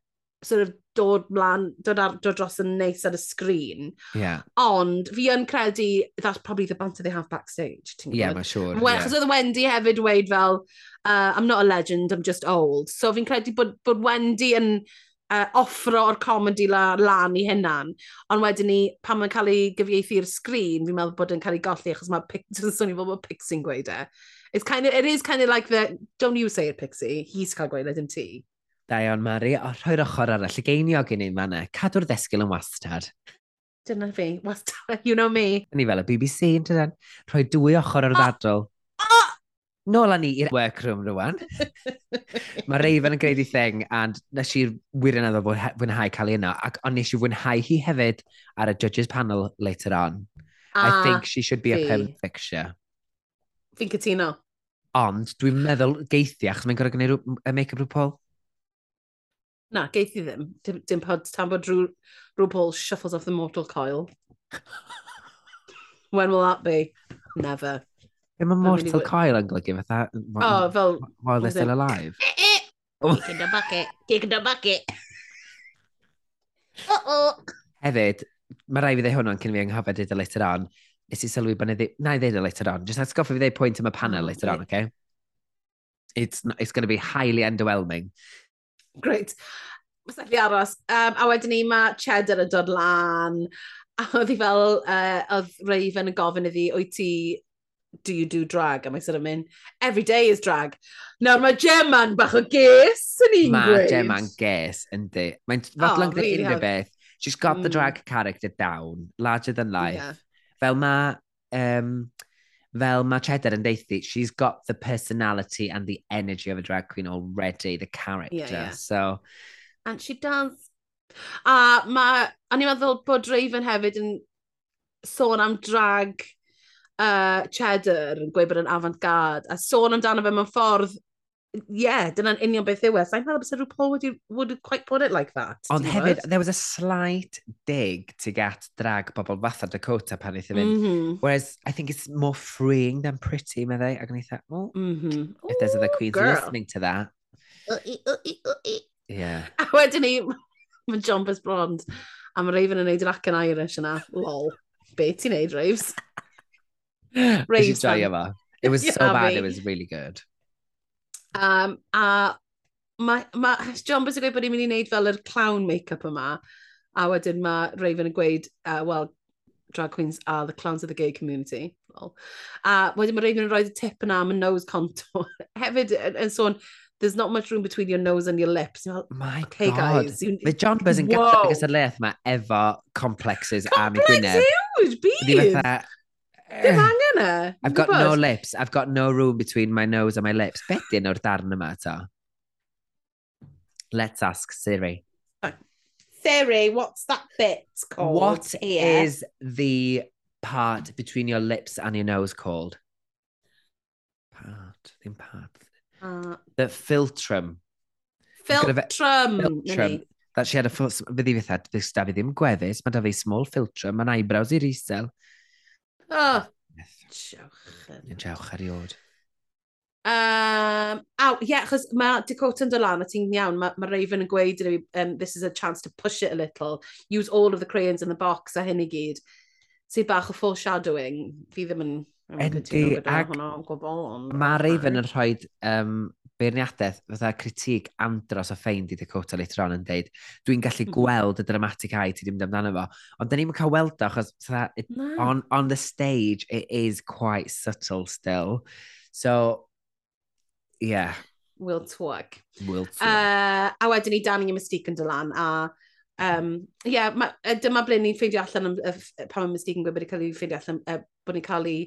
Speaker 2: sort of dod mlaen, dod, ar, dod dros yn neis ar y sgrin.
Speaker 1: Yeah.
Speaker 2: Ond fi yn credu, that's probably the banter they have backstage. Yeah,
Speaker 1: mae'n siwr.
Speaker 2: Wel, yeah. oedd Wendy hefyd weid fel, uh, I'm not a legend, I'm just old. So fi'n credu bod, bod Wendy yn uh, offro o'r comedy la, lan i hynna'n. Ond wedyn ni, pan mae'n cael ei gyfieithu'r sgrin, fi'n meddwl bod yn cael ei golli achos mae *laughs* swnio fel bod Pixie'n gweud e. It's kind of, it is kind of like the, don't you say it Pixie, he's cael gweud e, dim ti.
Speaker 1: Da iawn, Mari. O, rhoi'r ochr arall y geiniog i ni fanna. Cadw'r ddesgyl yn wastad.
Speaker 2: Dyna fi. Wastad. You know me.
Speaker 1: Ni fel y BBC, yn tydan. Rhoi dwy ochr o'r ddadl. Nôl â ni i'r workroom rwan. *laughs* Mae Raven yn gwneud ei thing, and nes i wirioneddol fwynhau cael ei yno, ac ond nes i fwynhau hi hefyd ar y judges panel later on. A I
Speaker 2: ah,
Speaker 1: think she should be
Speaker 2: fi.
Speaker 1: a permanent fixture.
Speaker 2: Fi'n cytuno.
Speaker 1: Ond dwi'n meddwl geithiach, mae'n gorau gwneud y make-up rhyw Paul.
Speaker 2: Na, geith i ddim. Dim, dim pod tan bod rhyw, rhyw shuffles off the mortal coil. *laughs* When will that be? Never. Dim yn
Speaker 1: mortal coil yn golygu fatha...
Speaker 2: Oh, fel...
Speaker 1: While they're still alive.
Speaker 2: Eh, eh. Kick in the bucket. Kick in the bucket. Uh-oh.
Speaker 1: Hefyd, mae rai fi ddeu hwnnw cyn fi anghofio dweud e later on. Nes i sylwi bod na i ddweud e later on. Just atgoffa fi ddeu pwynt am y panel later on,
Speaker 2: okay?
Speaker 1: It's, not, it's going to be highly underwhelming.
Speaker 2: Great. Mae'n sefydlu aros. Um, a wedyn ni mae Cheddar yn dod lan. A oedd hi fel, uh, oedd Raven yn gofyn iddi, wyt ti do you do drag? A mae sort of mynd, every day is drag. Nawr mae Gemma'n bach o ges yn un
Speaker 1: Mae Gemma'n ges, yndi. Mae'n fodlon oh,
Speaker 2: really
Speaker 1: unrhyw beth. She's got
Speaker 2: mm.
Speaker 1: the drag character down, larger than life.
Speaker 2: Yeah.
Speaker 1: Fel mae um, fel mae Cheddar yn deithi, she's got the personality and the energy of a drag queen already, the character.
Speaker 2: Yeah, yeah.
Speaker 1: So...
Speaker 2: And she does. A mae, a ni'n meddwl bod Raven hefyd yn sôn am drag uh, Cheddar yn gweud bod yn avant-garde a sôn amdano fe mewn ffordd yeah, dyna'n union beth yw e. Sa'n meddwl bod RuPaul would, would quite put it like that.
Speaker 1: Ond hefyd, there was a slight dig to get drag bobl fatha Dakota pan eithaf e
Speaker 2: mynd. Mm -hmm.
Speaker 1: Whereas, I think it's more freeing than pretty, meddai. Ac yn eithaf, oh,
Speaker 2: mm -hmm.
Speaker 1: if there's other queens
Speaker 2: girl.
Speaker 1: listening to that.
Speaker 2: Uh, uh, uh,
Speaker 1: yeah. *laughs*
Speaker 2: A wedyn ni, *laughs* mae Jumpers Blond a mae Raven yn neud yr ac yn Irish yna. Lol. Be ti'n neud, Raves? *laughs*
Speaker 1: Raves.
Speaker 2: Nes
Speaker 1: joio fo. It was so bad, it was really good.
Speaker 2: Um, a mae, mae John Bys yn gweud bod ni'n mynd i wneud fel yr clown make-up yma. A wedyn mae Raven yn gweud, uh, well, drag queens are the clowns of the gay community. Well, a wedyn mae Raven yn rhoi tip yna am y nose contour. Hefyd yn sôn, there's not much room between your nose and your lips. Well,
Speaker 1: My
Speaker 2: okay,
Speaker 1: God.
Speaker 2: Guys, you...
Speaker 1: Mae John Buzz yn gadw y gysylltiaeth yma efo complexes am y
Speaker 2: Gwynedd.
Speaker 1: Complex
Speaker 2: huge, bydd! Dim
Speaker 1: eh.
Speaker 2: angen e.
Speaker 1: I've got no lips. I've got no room between my nose and my lips. Bedyn o'r darn yma ta? Let's ask Siri.
Speaker 2: Siri, what's that bit called?
Speaker 1: What
Speaker 2: here?
Speaker 1: is the part between your lips and your nose called? Part, ddim part.
Speaker 2: Uh,
Speaker 1: the
Speaker 2: filtrum.
Speaker 1: Filtrum.
Speaker 2: Filtrum.
Speaker 1: That she had a... Fydd i fethad, fydd da fi ddim gwefus, mae da fi small filtrum, mae'n eyebrows i'r isel.
Speaker 2: Oh, Diolch yn...
Speaker 1: Diolch eriod.
Speaker 2: Um, aw, ie, yeah, achos mae Dakota yn dod lan, a ti'n iawn, mae ma Raven yn gweud um, this is a chance to push it a little, use all of the crayons in the box a hyn i gyd. Sydd bach o foreshadowing, fi ddim yn...
Speaker 1: Yndi, ac mae Raven yn rhoi um, beirniadaeth fatha critig andros o ffein di Dakota later on yn deud, dwi'n gallu hmm. gweld y dramatic eye ti ddim amdano fo, ond da ni'n cael weld o, achos it, no. on, on the stage it is quite subtle still. So, yeah.
Speaker 2: Will twag.
Speaker 1: Will twag.
Speaker 2: Uh, a wedyn ni Danny y Mystique yn dylan, a um, yeah, ma, dyma ble ni'n ffeindio allan am, uh, pan mae Mystique yn gwybod bod ni'n cael ei ffeindio allan, uh, bod ni'n cael ei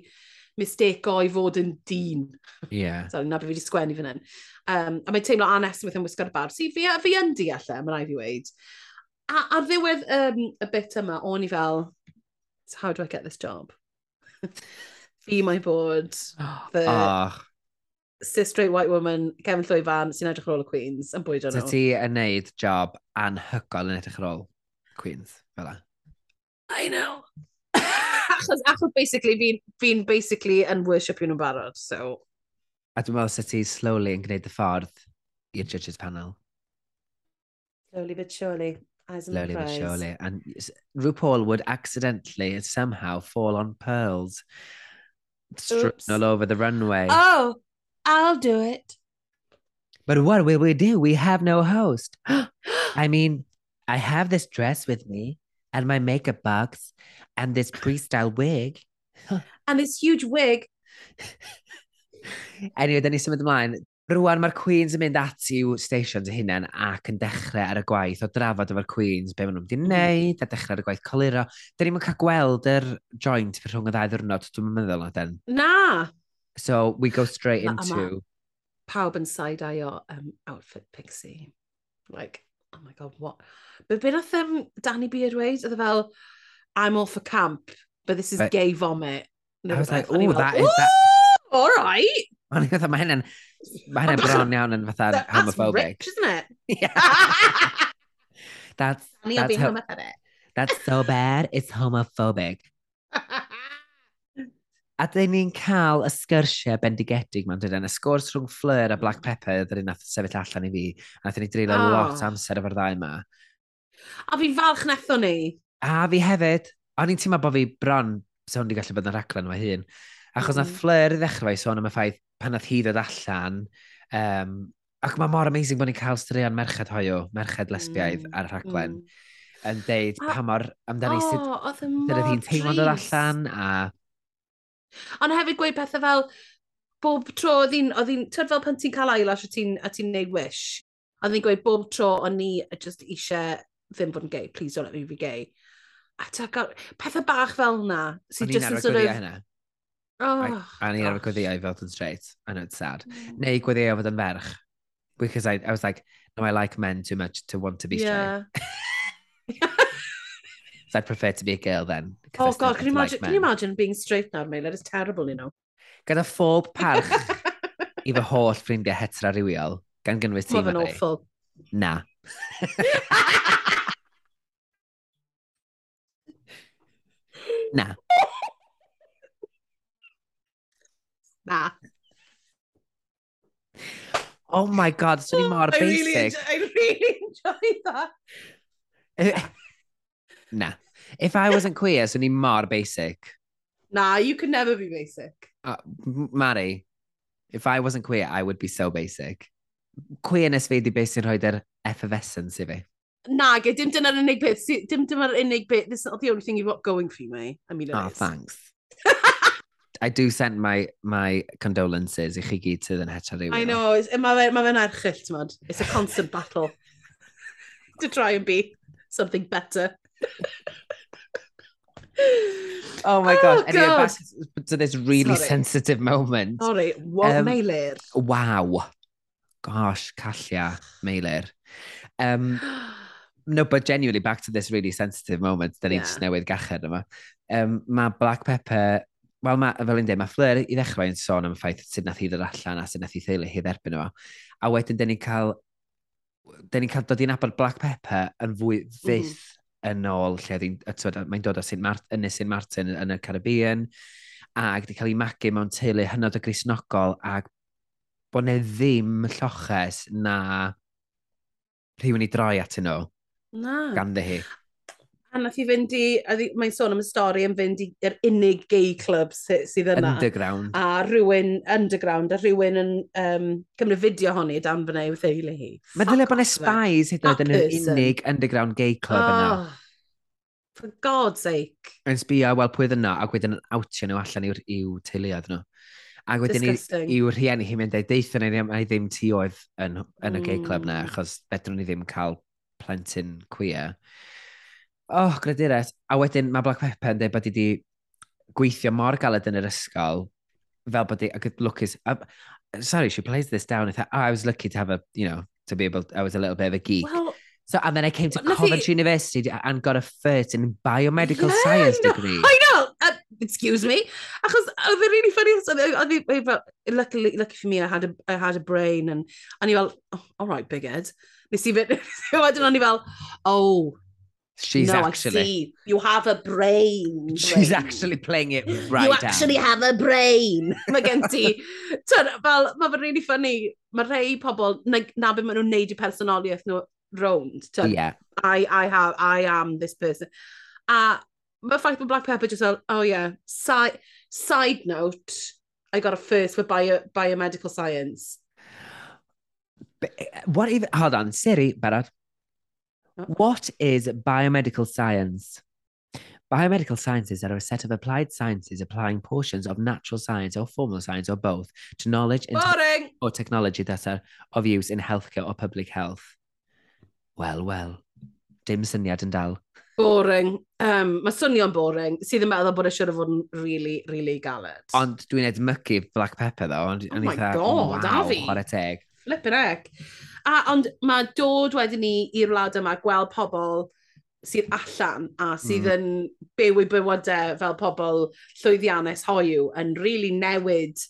Speaker 2: mistake o i fod yn dyn.
Speaker 1: Ie. *laughs* Yeah.
Speaker 2: so, na beth fi wedi sgwennu fan hyn. Um, a mae'n teimlo anes Esmith yn wisgo'r bar. Si, fi, fi yn di allan, e, mae'n rhaid i weid. A ar ddiwedd um, y bit yma, o'n i fel, so how do I get this job? *laughs* fi mae bod *gasps* the oh. cis straight white woman, Kevin Llwyfan, sy'n edrych ar ôl y Queens, yn bwyd o'n nhw.
Speaker 1: So ti yn neud job anhygol yn edrych ar ôl Queens, fel
Speaker 2: I know. Achos, achos basically, fi'n fi basically yn worship nhw'n barod, so...
Speaker 1: A dwi'n meddwl sut ti slowly yn gwneud y ffordd i'r judges panel.
Speaker 2: Slowly but surely. Eyes
Speaker 1: slowly but surely. And RuPaul would accidentally somehow fall on pearls strewn all over the runway.
Speaker 2: Oh, I'll do it.
Speaker 1: But what will we do? We have no host. *gasps* I mean, I have this dress with me and my makeup box and this freestyle wig.
Speaker 2: and this huge wig. *laughs*
Speaker 1: anyway, da ni symud ymlaen. Rwan mae'r Queens yn mynd at i'w station dy hunain ac yn dechrau ar y gwaith o drafod efo'r Queens, be maen nhw'n wedi mm. wneud, a dechrau ar y gwaith coluro. Da ni'n cael gweld yr joint fy rhwng y ddau ddwrnod, dwi'n meddwl na den.
Speaker 2: Na!
Speaker 1: So, we go straight into... Ma, ma,
Speaker 2: pawb yn side-eye o um, outfit Pixie. Like, oh my god, what? But be nath um, Danny Beard weid? Oedd e fel, I'm all for camp, but this is but, gay vomit.
Speaker 1: I was like, oh, that is that...
Speaker 2: All right.
Speaker 1: O'n i'n meddwl, mae hynny'n... Mae hynny'n bron iawn yn fatha homophobic.
Speaker 2: That's rich, isn't it? *laughs*
Speaker 1: Yeah. *laughs* that's... That's, ho that's so bad, it's homophobic. *laughs* A dyn ni'n cael y sgyrsiau bendigedig ma'n dydyn. Y sgwrs rhwng Fleur a Black hmm. Pepper ydyn ni'n nath sefyll allan i fi. A dyn ni dreulio oh. lot amser efo'r ddau yma.
Speaker 2: A fi'n falch netho ni.
Speaker 1: A fi hefyd. A ni'n teimlo bod fi bron, se hwn gallu bod yn raglen yma hun. Achos mm. nath hmm. Fleur i ddechrau sôn am y ffaith pan nath hi ddod allan. Um, ac mae mor amazing bod ni'n cael straeon merched hoio, merched lesbiaidd mm. ar y rhaglen. Mm yn deud pa mor amdani oh, sut oedd hi'n teimlo dod allan a
Speaker 2: Ond hefyd gweud pethau fel, bob tro oedd hi'n, oedd hi'n, tyd fel pan ti'n cael eyelash a ti'n ti neud wish, oedd hi'n gweud bob tro o'n ni just eisiau ddim bod yn gay, please don't let me be gay. A ta gael, pethau bach fel na.
Speaker 1: Si oh, o'n i'n arfer sort of... hynna. Oh, a ni'n arfer gweddiau fel yn straight. I know it's sad. Mm. Neu gweddiau e fod yn ferch. Because I, I was like, no, I like men too much to want to be yeah. straight. *laughs* I'd prefer to be a girl then.
Speaker 2: Oh god, can you, imagine, can you imagine being straight now, Mel? That is terrible, you know.
Speaker 1: Gyda phob *laughs* parch i fy holl ffrindiau hetra rywiol, gan gynnwys
Speaker 2: ti Mae'n awful.
Speaker 1: Na. *laughs* Na.
Speaker 2: Na.
Speaker 1: Oh my god, swn i mor basic. I really *laughs*
Speaker 2: enjoyed that.
Speaker 1: Nah. If I wasn't queer, swn i'n mor basic.
Speaker 2: Nah, you could never be basic.
Speaker 1: Uh, Mari, if I wasn't queer, I would be so basic. Queerness fi di beth sy'n rhoi'r effervescence i fi.
Speaker 2: Nag, e, dim dyna'r unig beth, dim dyna'r unig beth, this is not the only thing you've got going for you, mate. I mean, it
Speaker 1: Oh, is. thanks. *laughs* I do send my, my condolences i chi gyd sydd yn hetero
Speaker 2: I know, it's- mae fe'n ma fe erchill, ti'n It's a constant battle. *laughs* to try and be something better
Speaker 1: oh my oh, gosh. God. Anyway, back to this really Sorry. sensitive moment.
Speaker 2: Sorry, what um, meilir?
Speaker 1: Wow. Gosh, Callia, meilir. Um, *gasps* no, but genuinely, back to this really sensitive moment, da ni'n yeah. newydd gached yma. Um, mae Black Pepper, wel, ma, fel un dweud, mae Fleur i ddechrau yn sôn am y ffaith sydd nath i ddod allan a sydd nath i theulu hi dderbyn nhw. A wedyn, da ni'n cael, da ni'n cael dod i'n abod Black Pepper yn fwy fydd mm mm-hmm yn ôl lle mae'n dod o St. Mart, Ynys St. Martin yn y Caribbean ac wedi cael ei magu mewn teulu hynod o grisnogol ac bod ne ddim lloches na rhywun i droi at nhw.
Speaker 2: Na.
Speaker 1: Ganddi hi.
Speaker 2: A nath i fynd i, mae'n sôn am y stori yn fynd i'r unig gay club sy, sydd yna.
Speaker 1: Underground.
Speaker 2: A rhywun, underground, a rhywun yn um, cymryd fideo honni dan fyna i'w theulu hi.
Speaker 1: Mae dylai bod spies hyd yn oed yn yr unig underground gay club
Speaker 2: oh, yna. For God's sake.
Speaker 1: Yn sbio wel pwy yna, ac wedyn yn awtio nhw allan i'w, iw teuluoedd nhw. Ac wedyn i'w rhieni hi'n mynd ei deithio neu ddim ti oedd yn, yn y gay club na,
Speaker 2: hmm.
Speaker 1: achos fedrwn ni ddim cael plentyn queer oh, graduret. A wedyn mae Black Pepper yn dweud bod wedi gweithio mor galed yn yr ysgol, fel bod i, ac lwcus, sorry, she plays this down, thought, oh, I was lucky to have a, you know, to be able, I was a little bit of a geek.
Speaker 2: Well,
Speaker 1: So, and then I came to
Speaker 2: well,
Speaker 1: Coventry he... University and got a first in biomedical
Speaker 2: yeah,
Speaker 1: science degree.
Speaker 2: I know, uh, excuse me. Achos, oedd e'n really funny, oedd e'n fel, luckily, lucky for me, I had a, I had a brain, and, and i fel, oh, all right, big head. Nes i fynd, *laughs* wedyn o'n i fel, oh,
Speaker 1: She's
Speaker 2: no,
Speaker 1: actually...
Speaker 2: I see. You have a brain. brain.
Speaker 1: She's actually playing it right
Speaker 2: You actually down. have a brain. *laughs* Mae gen ti... fel, mae fe'n really funny. Mae rhai pobl, na, na beth maen nhw'n neud i personoliaeth nhw rownd. Tyn,
Speaker 1: yeah.
Speaker 2: I, I, have, I am this person. A mae ffaith bod Black Pepper just fel, oh yeah, side, side note, I got a first for bio, biomedical science.
Speaker 1: But, what even, hold on, Siri, barod.
Speaker 2: Oh.
Speaker 1: What is biomedical science? Biomedical sciences are a set of applied sciences applying portions of natural science or formal science or both to knowledge
Speaker 2: Boring.
Speaker 1: or technology that are of use in healthcare or public health. Well, well. dim syniad yn dal.
Speaker 2: Boring. Um, mae swnio'n boring. Sydd yn meddwl bod e siwr o fod yn really, really galed.
Speaker 1: Ond dwi'n edmygu black pepper ddo.
Speaker 2: Oh my god,
Speaker 1: wow, a
Speaker 2: fi.
Speaker 1: Chwarae teg.
Speaker 2: Flippin' egg. A ond mae dod wedyn ni i'r wlad yma gweld pobl sydd allan a sydd
Speaker 1: mm.
Speaker 2: yn byw i bywydau fel pobl llwyddiannus hoiw yn really newid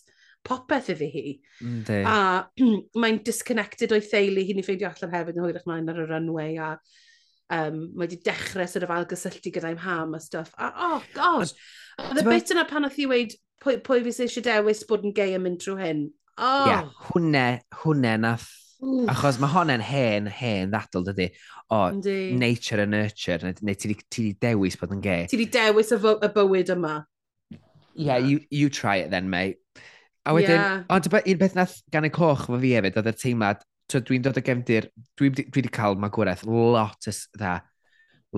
Speaker 2: popeth iddi hi.
Speaker 1: Mm,
Speaker 2: a *clears throat* mae'n disconnected o'i theulu, hi'n ei ffeindio allan hefyd yn hwyrach mae'n ar y runway a um, mae wedi dechrau sydd o fel gysylltu gyda'i mham a stuff. A, oh, gosh! Oedd y bit yna pan oedd hi wedi pwy, pwy fi sy'n eisiau dewis bod yn gay yn mynd trwy hyn. Oh.
Speaker 1: Yeah, hwnne, hwnne nath
Speaker 2: Oof.
Speaker 1: Achos mae honna'n hen, hen ddadl, dydy. O,
Speaker 2: Ndi.
Speaker 1: nature and nurture, neu, neu ti wedi dewis bod yn gay.
Speaker 2: Ti wedi dewis y, y bywyd yma.
Speaker 1: Yeah, you, you try it then, mate. A wedyn,
Speaker 2: yeah.
Speaker 1: ond un beth nath gan y coch fo fi hefyd, oedd y teimlad, dwi'n dod o gefndir, dwi wedi cael magwraeth lot ys dda,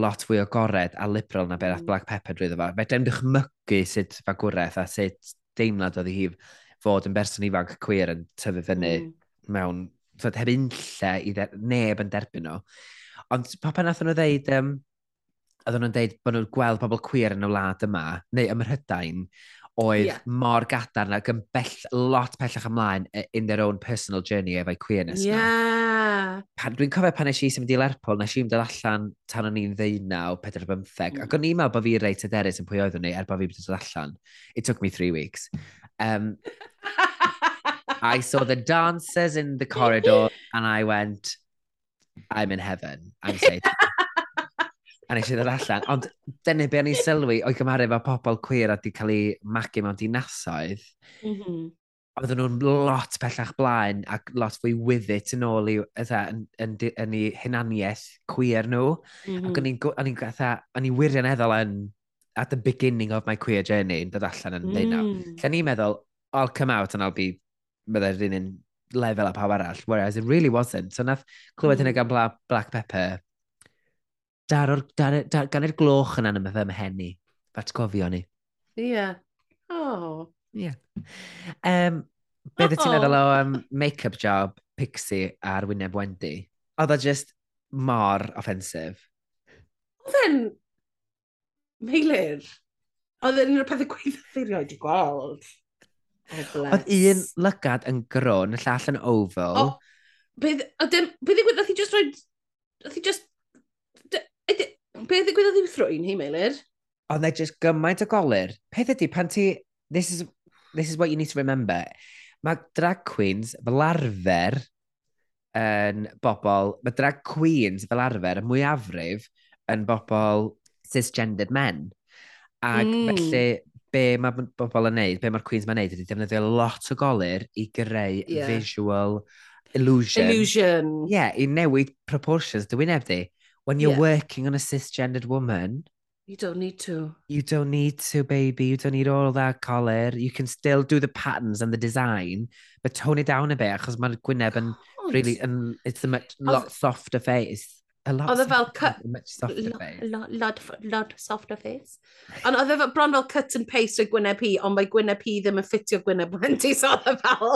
Speaker 1: lot fwy o gored a liberal na beth
Speaker 2: mm.
Speaker 1: Black Pepper drwy fo. Fe dim dychmygu sut magwraeth a sut deimlad oedd hi fod yn berson ifanc queer yn tyfu fyny
Speaker 2: mm.
Speaker 1: mewn tyd, heb unlle i dde, neb yn derbyn nhw. Ond pa pan nath nhw ddeud, um, oedden nhw'n deud bod nhw'n gweld pobl cwyr yn y wlad yma, neu ym Mhrydain, oedd yeah. mor gadarn ac yn bell, lot pellach ymlaen in their own personal journey efo'i queerness yeah. na. Dwi'n cofio pan eisiau symud i Lerpol, nes i'n dod allan tan o'n i'n ddeunaw, 45,
Speaker 2: mm.
Speaker 1: ac o'n i'n meddwl bod fi reit aderus yn pwy oeddwn ni er bod fi wedi dod allan. It took me three weeks. Um, *laughs* I saw the dancers in the corridor and I went, I'm in heaven. I'm safe. a nes i ddod allan. Ond dyna be o'n i sylwi o'i gymharu efo pobl cwyr a di cael ei magu mewn dinasoedd.
Speaker 2: Mm -hmm.
Speaker 1: Oedden nhw'n lot pellach blaen ac lot fwy wyddit yn ôl i, eitha, yn, yn, yn, eu hunaniaeth queer nhw. Mm -hmm. Ac mm-hmm. o'n i'n gatha, o'n i wirioneddol yn at the beginning of my queer journey yn dod allan yn
Speaker 2: mm. deunaw.
Speaker 1: Lle ni'n meddwl, I'll come out and I'll be byddai'r un yn lefel a pawb arall, whereas it really wasn't. So nath clywed
Speaker 2: mm.
Speaker 1: hynny gan Bla Black Pepper, dar o'r, dar, dar, gan i'r gloch yna yn anem fy mhen i. Fat gofio ni.
Speaker 2: Ie. Yeah. Oh. Ie. Yeah.
Speaker 1: Um, be oh. ti'n meddwl o um, make-up job Pixie ar Wyneb Wendy? Oedd o just mor offensif.
Speaker 2: Oedd e'n meilir. Oedd e'n un o'r pethau gweithio erioed i gweld. Oh,
Speaker 1: oedd un lygad yn grwn, y llall yn oval.
Speaker 2: O, beth, i dim, beth ddigwydd, nath i just roi, nath i just, beth ddigwydd oedd hi'n thrwy'n hi, Meilir?
Speaker 1: Oedd they just gymaint o golir. Peth ydy, pan ti, this is, this is what you need to remember, mae drag queens fel arfer yn bobl, mae drag queens fel arfer y mwyafrif yn bobl cisgendered men. Ac
Speaker 2: mm.
Speaker 1: felly be mae bobl yn neud, be mae'r Queens mae'n neud, ydy defnyddio lot o golir i greu
Speaker 2: yeah.
Speaker 1: visual illusion.
Speaker 2: Illusion.
Speaker 1: Yeah, i newid proportions dy wyneb di. When you're
Speaker 2: yeah.
Speaker 1: working on a cisgendered woman...
Speaker 2: You don't need to.
Speaker 1: You don't need to, baby. You don't need all that collar. You can still do the patterns and the design, but tone it down a bit, achos mae'r gwyneb yn really... and it's a much, lot softer face. A lot
Speaker 2: oedd e fel cut...
Speaker 1: Much softer
Speaker 2: lo,
Speaker 1: face.
Speaker 2: Lot, lot, lot softer face. Ond oedd e bron fel cut and paste o Gwyneb hi, ond mae Gwyneb hi ddim yn ffitio Gwyneb Wendy, so oedd e fel...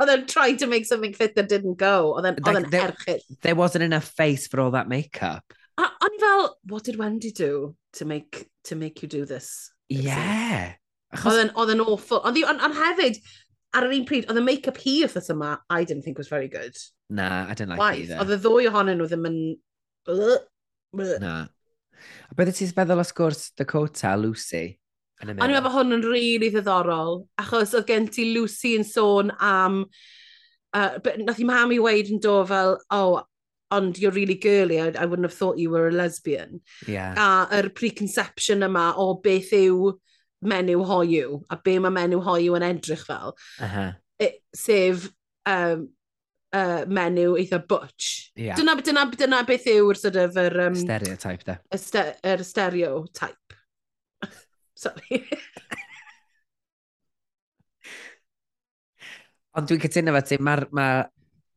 Speaker 2: Oedd e'n tried to make something fit that didn't go. Oedd e'n
Speaker 1: like,
Speaker 2: erchyd.
Speaker 1: There wasn't enough face for all that makeup.
Speaker 2: a o'n i fel, what did Wendy do to make, to make you do this?
Speaker 1: Yeah.
Speaker 2: Oedd e'n awful. Ond hefyd, ar yr un pryd, oedd y make-up hi wrth yma, I didn't think was very good.
Speaker 1: Na, I didn't like
Speaker 2: Waith.
Speaker 1: either.
Speaker 2: Oedd y ddwy ohonyn nhw ddim yn
Speaker 1: Na. A beth ti'n meddwl o sgwrs Dakota, Lucy? Yn y
Speaker 2: A
Speaker 1: ni'n
Speaker 2: meddwl hwn yn rili really ddiddorol, achos oedd gen ti Lucy yn sôn am... Uh, but nath i mam i weid yn do fel, oh, ond you're really girly, I, I wouldn't have thought you were a lesbian.
Speaker 1: Yeah.
Speaker 2: A yr preconception yma o beth yw menyw hoiw, a be mae menyw hoiw yn edrych fel.
Speaker 1: Uh -huh.
Speaker 2: It, sef um, uh, menyw eitha butch.
Speaker 1: Yeah.
Speaker 2: Dyna, dyna, dyna beth yw'r sort of... Er, um,
Speaker 1: stereotype, da.
Speaker 2: Yr ste er stereotype. *laughs* Sorry.
Speaker 1: Ond dwi'n cytuno fe ti, mae'r... Ma,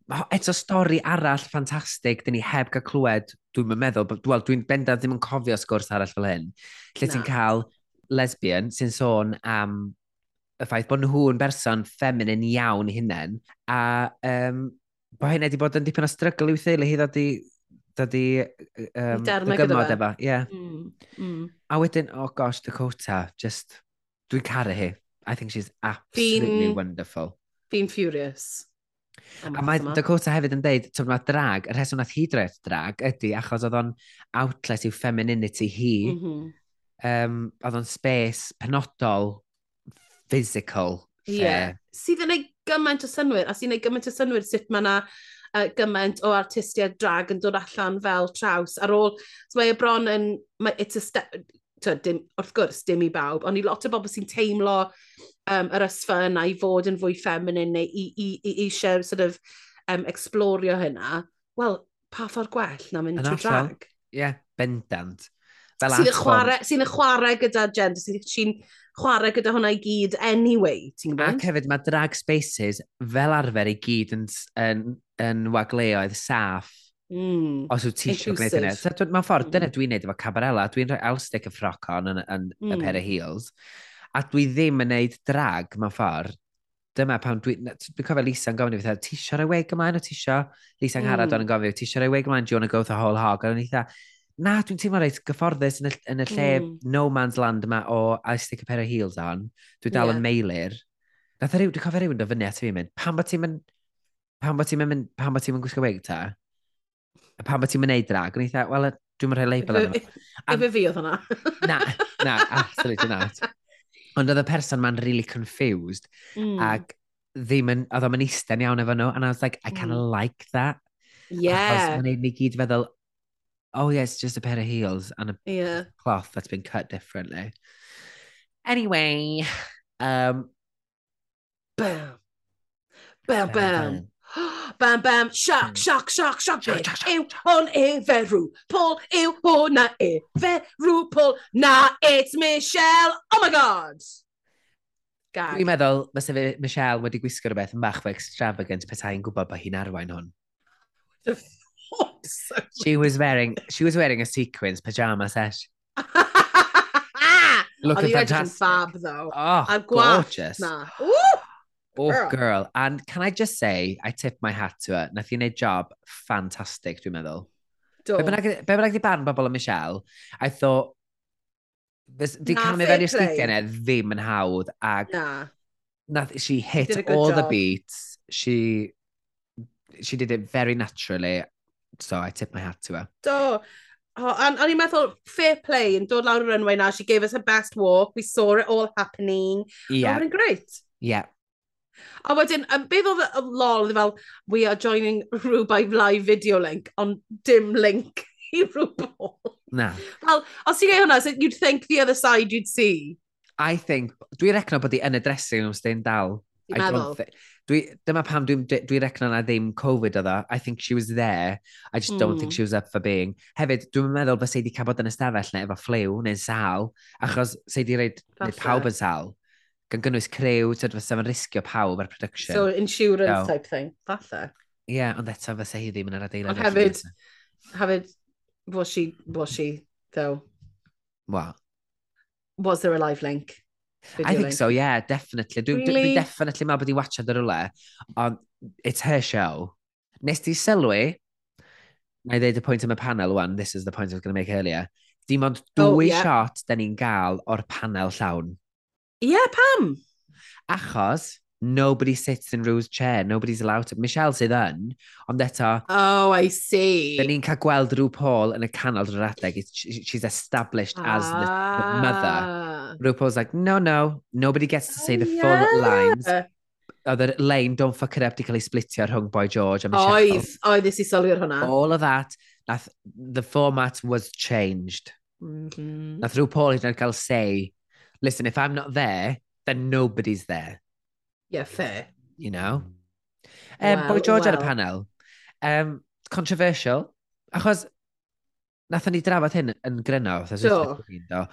Speaker 1: ma eto stori arall ffantastig, dyn ni heb gael clywed, dwi'n meddwl, wel, dwi'n bendant ddim yn cofio sgwrs arall fel hyn, lle ti'n cael lesbian sy'n sôn am y ffaith bod nhw yn berson ffeminin iawn i hunain, a um, bod hynny wedi bod yn dipyn o strygl i'w theulu hi ddod i ddod i um,
Speaker 2: gymod
Speaker 1: efo. Yeah.
Speaker 2: Mm, mm.
Speaker 1: A wedyn, oh gosh, Dakota, just, dwi'n caru hi. I think she's absolutely
Speaker 2: Bean,
Speaker 1: wonderful.
Speaker 2: Bean furious.
Speaker 1: A mae Dakota hefyd yn deud, ti'n mae drag, y rheswm nath hi dref drag ydy achos oedd o'n outlet i'w femininity hi. Mm
Speaker 2: -hmm.
Speaker 1: um, oedd o'n space penodol physical lle. Yeah.
Speaker 2: Sydd yn ei gymaint o synwyr, a sy'n ei gymaint o synwyr sut mae yna uh, gymaint o artistiaid drag yn dod allan fel traws. Ar ôl, so mae bron yn, mae, it's a step, to, dim, wrth gwrs, dim i bawb, ond i lot o bobl sy'n teimlo um, yr ysfa yna i fod yn fwy feminine neu i, i, i, i eisiau sort of, um, explorio hynna, wel, pa ffordd gwell na mynd trwy drag?
Speaker 1: Ie, yeah, bendant. Fel
Speaker 2: sy'n y chwarae, sy chwarae gyda gender, sy'n sy chwarae gyda hwnna i gyd anyway, ti'n gwybod?
Speaker 1: Ac hefyd mae drag spaces fel arfer i gyd yn, yn, yn wagleoedd saff
Speaker 2: Mm.
Speaker 1: Os wyt ti eisiau gwneud hynny. So, Mae'n ffordd,
Speaker 2: mm.
Speaker 1: dyna dwi'n neud efo cabarela, dwi'n rhoi elstick y ffroc on yn, yn mm. y
Speaker 2: hmm.
Speaker 1: pair o heels, a dwi ddim yn neud drag, mae'n ffordd. Dyma pan dwi'n... Dwi'n dwi cofio Lisa'n gofyn i fi, ti eisiau rhoi weg ymlaen o ti eisiau? Lisa Ngharad
Speaker 2: mm. harad hmm.
Speaker 1: o'n yn gofio, ti eisiau rhoi weg ymlaen, do you want to go the whole hog? A o'n eitha, na, dwi'n teimlo reit gyfforddus yn y, yn y lle
Speaker 2: mm.
Speaker 1: no man's land yma o I stick a pair of heels on. Dwi dal yeah.
Speaker 2: yn
Speaker 1: meilir. Nath rhyw, dwi'n cofio rhywun o fyny at fi mynd, pan bod ti'n mynd, pan bod ti'n mynd, pan bod ti'n mynd gwisgo wig ta? A pan bod ti'n mynd neud drag? Yn dda, wel, dwi'n mynd rhoi label arno.
Speaker 2: Efe fi oedd hwnna.
Speaker 1: na, na, absolutely not. Ond oedd y person ma'n really confused.
Speaker 2: Mm.
Speaker 1: Ac ddim yn, oedd o'n eistedd iawn efo nhw. And I was like, I kind of
Speaker 2: mm.
Speaker 1: like that.
Speaker 2: Yeah.
Speaker 1: Achos mae'n neud ni gyd feddwl, oh yeah, it's just a pair of heels and a
Speaker 2: yeah.
Speaker 1: cloth that's been cut differently. Anyway, um,
Speaker 2: bam, bam, bam, bam, bam, *gasps*
Speaker 1: bam.
Speaker 2: shock, shock, shock,
Speaker 1: shock.
Speaker 2: Be yw hwn e ferw, Paul yw hwnna e Paul. Na, it's Michelle, oh my god. Gag.
Speaker 1: Dwi'n meddwl, fysa fe Michelle wedi gwisgo rhywbeth yn bach fwy extravagant petai'n gwybod bod hi'n arwain hwn.
Speaker 2: So- *laughs*
Speaker 1: She was wearing, she was wearing a sequins pyjama set. *laughs* Looking
Speaker 2: Oedd hi edrych yn
Speaker 1: fantastic.
Speaker 2: fab, though.
Speaker 1: Oh,
Speaker 2: A gwallt
Speaker 1: gorgeous.
Speaker 2: Na. Woo!
Speaker 1: Oh,
Speaker 2: girl.
Speaker 1: girl. And can I just say, I tip my hat to her. Nath hi'n neud job fantastic, dwi'n meddwl.
Speaker 2: Do.
Speaker 1: Be bynnag di barn bobl o Michelle, I thought, di
Speaker 2: Na,
Speaker 1: cael mi
Speaker 2: fair
Speaker 1: fewn i'r sgidiau yna ddim yn hawdd, ac
Speaker 2: Na.
Speaker 1: nath, she hit
Speaker 2: a
Speaker 1: all the beats. She, she did it very naturally, So I tip my hat to her.
Speaker 2: Do. Oh, and o'n i'n meddwl, fair play yn dod lawr y runway now. She gave us her best walk. We saw it all happening.
Speaker 1: Yeah.
Speaker 2: Oh, great.
Speaker 1: Yeah.
Speaker 2: A wedyn, beth oedd y lol, oedd e fel, we are joining rhywbeth live video link, ond dim link *laughs* i Rhywbau.
Speaker 1: Na.
Speaker 2: Wel, os ti'n gael hwnna, so you'd think the other side you'd see.
Speaker 1: I think, dwi'n recno bod i yn y dressing room styn dal. I don't think, Dwi, dyma pam dwi'n dwi, dwi recno na ddim Covid oedd I think she was there. I just mm. don't think
Speaker 2: hmm.
Speaker 1: she was up for being. Hefyd, dwi'n meddwl bod Seidi cael bod yn ystafell neu efo ffliw neu'n sal, hmm. achos Sadie reid neu pawb yn sal. Gan gynnwys crew, tyd fysa fo'n risgio pawb ar production.
Speaker 2: So insurance
Speaker 1: so,
Speaker 2: type thing, falle.
Speaker 1: Ie, yeah, ond eto fysa hi ddim yn yr adeilad.
Speaker 2: Ond hefyd, hefyd, was she, was she, though?
Speaker 1: What?
Speaker 2: Was there a live link?
Speaker 1: I think so, yeah, definitely. Dwi'n
Speaker 2: really?
Speaker 1: dwi definitely ma bod i watchad ar rwle, ond it's her show. Nes ti sylwi, na i ddeud y pwynt am y panel one, this is the point I was going to make earlier, dim ond
Speaker 2: oh,
Speaker 1: dwy oh,
Speaker 2: yeah.
Speaker 1: shot da ni'n gael o'r panel llawn.
Speaker 2: Ie, yeah, pam?
Speaker 1: Achos, nobody sits in Rue's chair, nobody's allowed to. Michelle sydd yn, ond eto...
Speaker 2: Oh, I see.
Speaker 1: Da ni'n cael gweld Rue Paul yn y canol drwy'r adeg. She's established as the, the mother. RuPaul's like, no, no, nobody gets to say
Speaker 2: oh,
Speaker 1: the yeah. full lines. Oedd yr lein Don't Fuck It Up di cael ei splitio rhwng Boy George a Michelle.
Speaker 2: Oedd, oedd nes i sylwi'r hwnna.
Speaker 1: All of that, nath, the format was changed.
Speaker 2: Mm -hmm.
Speaker 1: Nath RuPaul hyd yn oed cael say, listen, if I'm not there, then nobody's there.
Speaker 2: Yeah, fair.
Speaker 1: You know? Um, wow,
Speaker 2: Boy
Speaker 1: George wow. ar y panel. Um, controversial. Achos, nath ni drafod hyn yn gryno. So.
Speaker 2: Do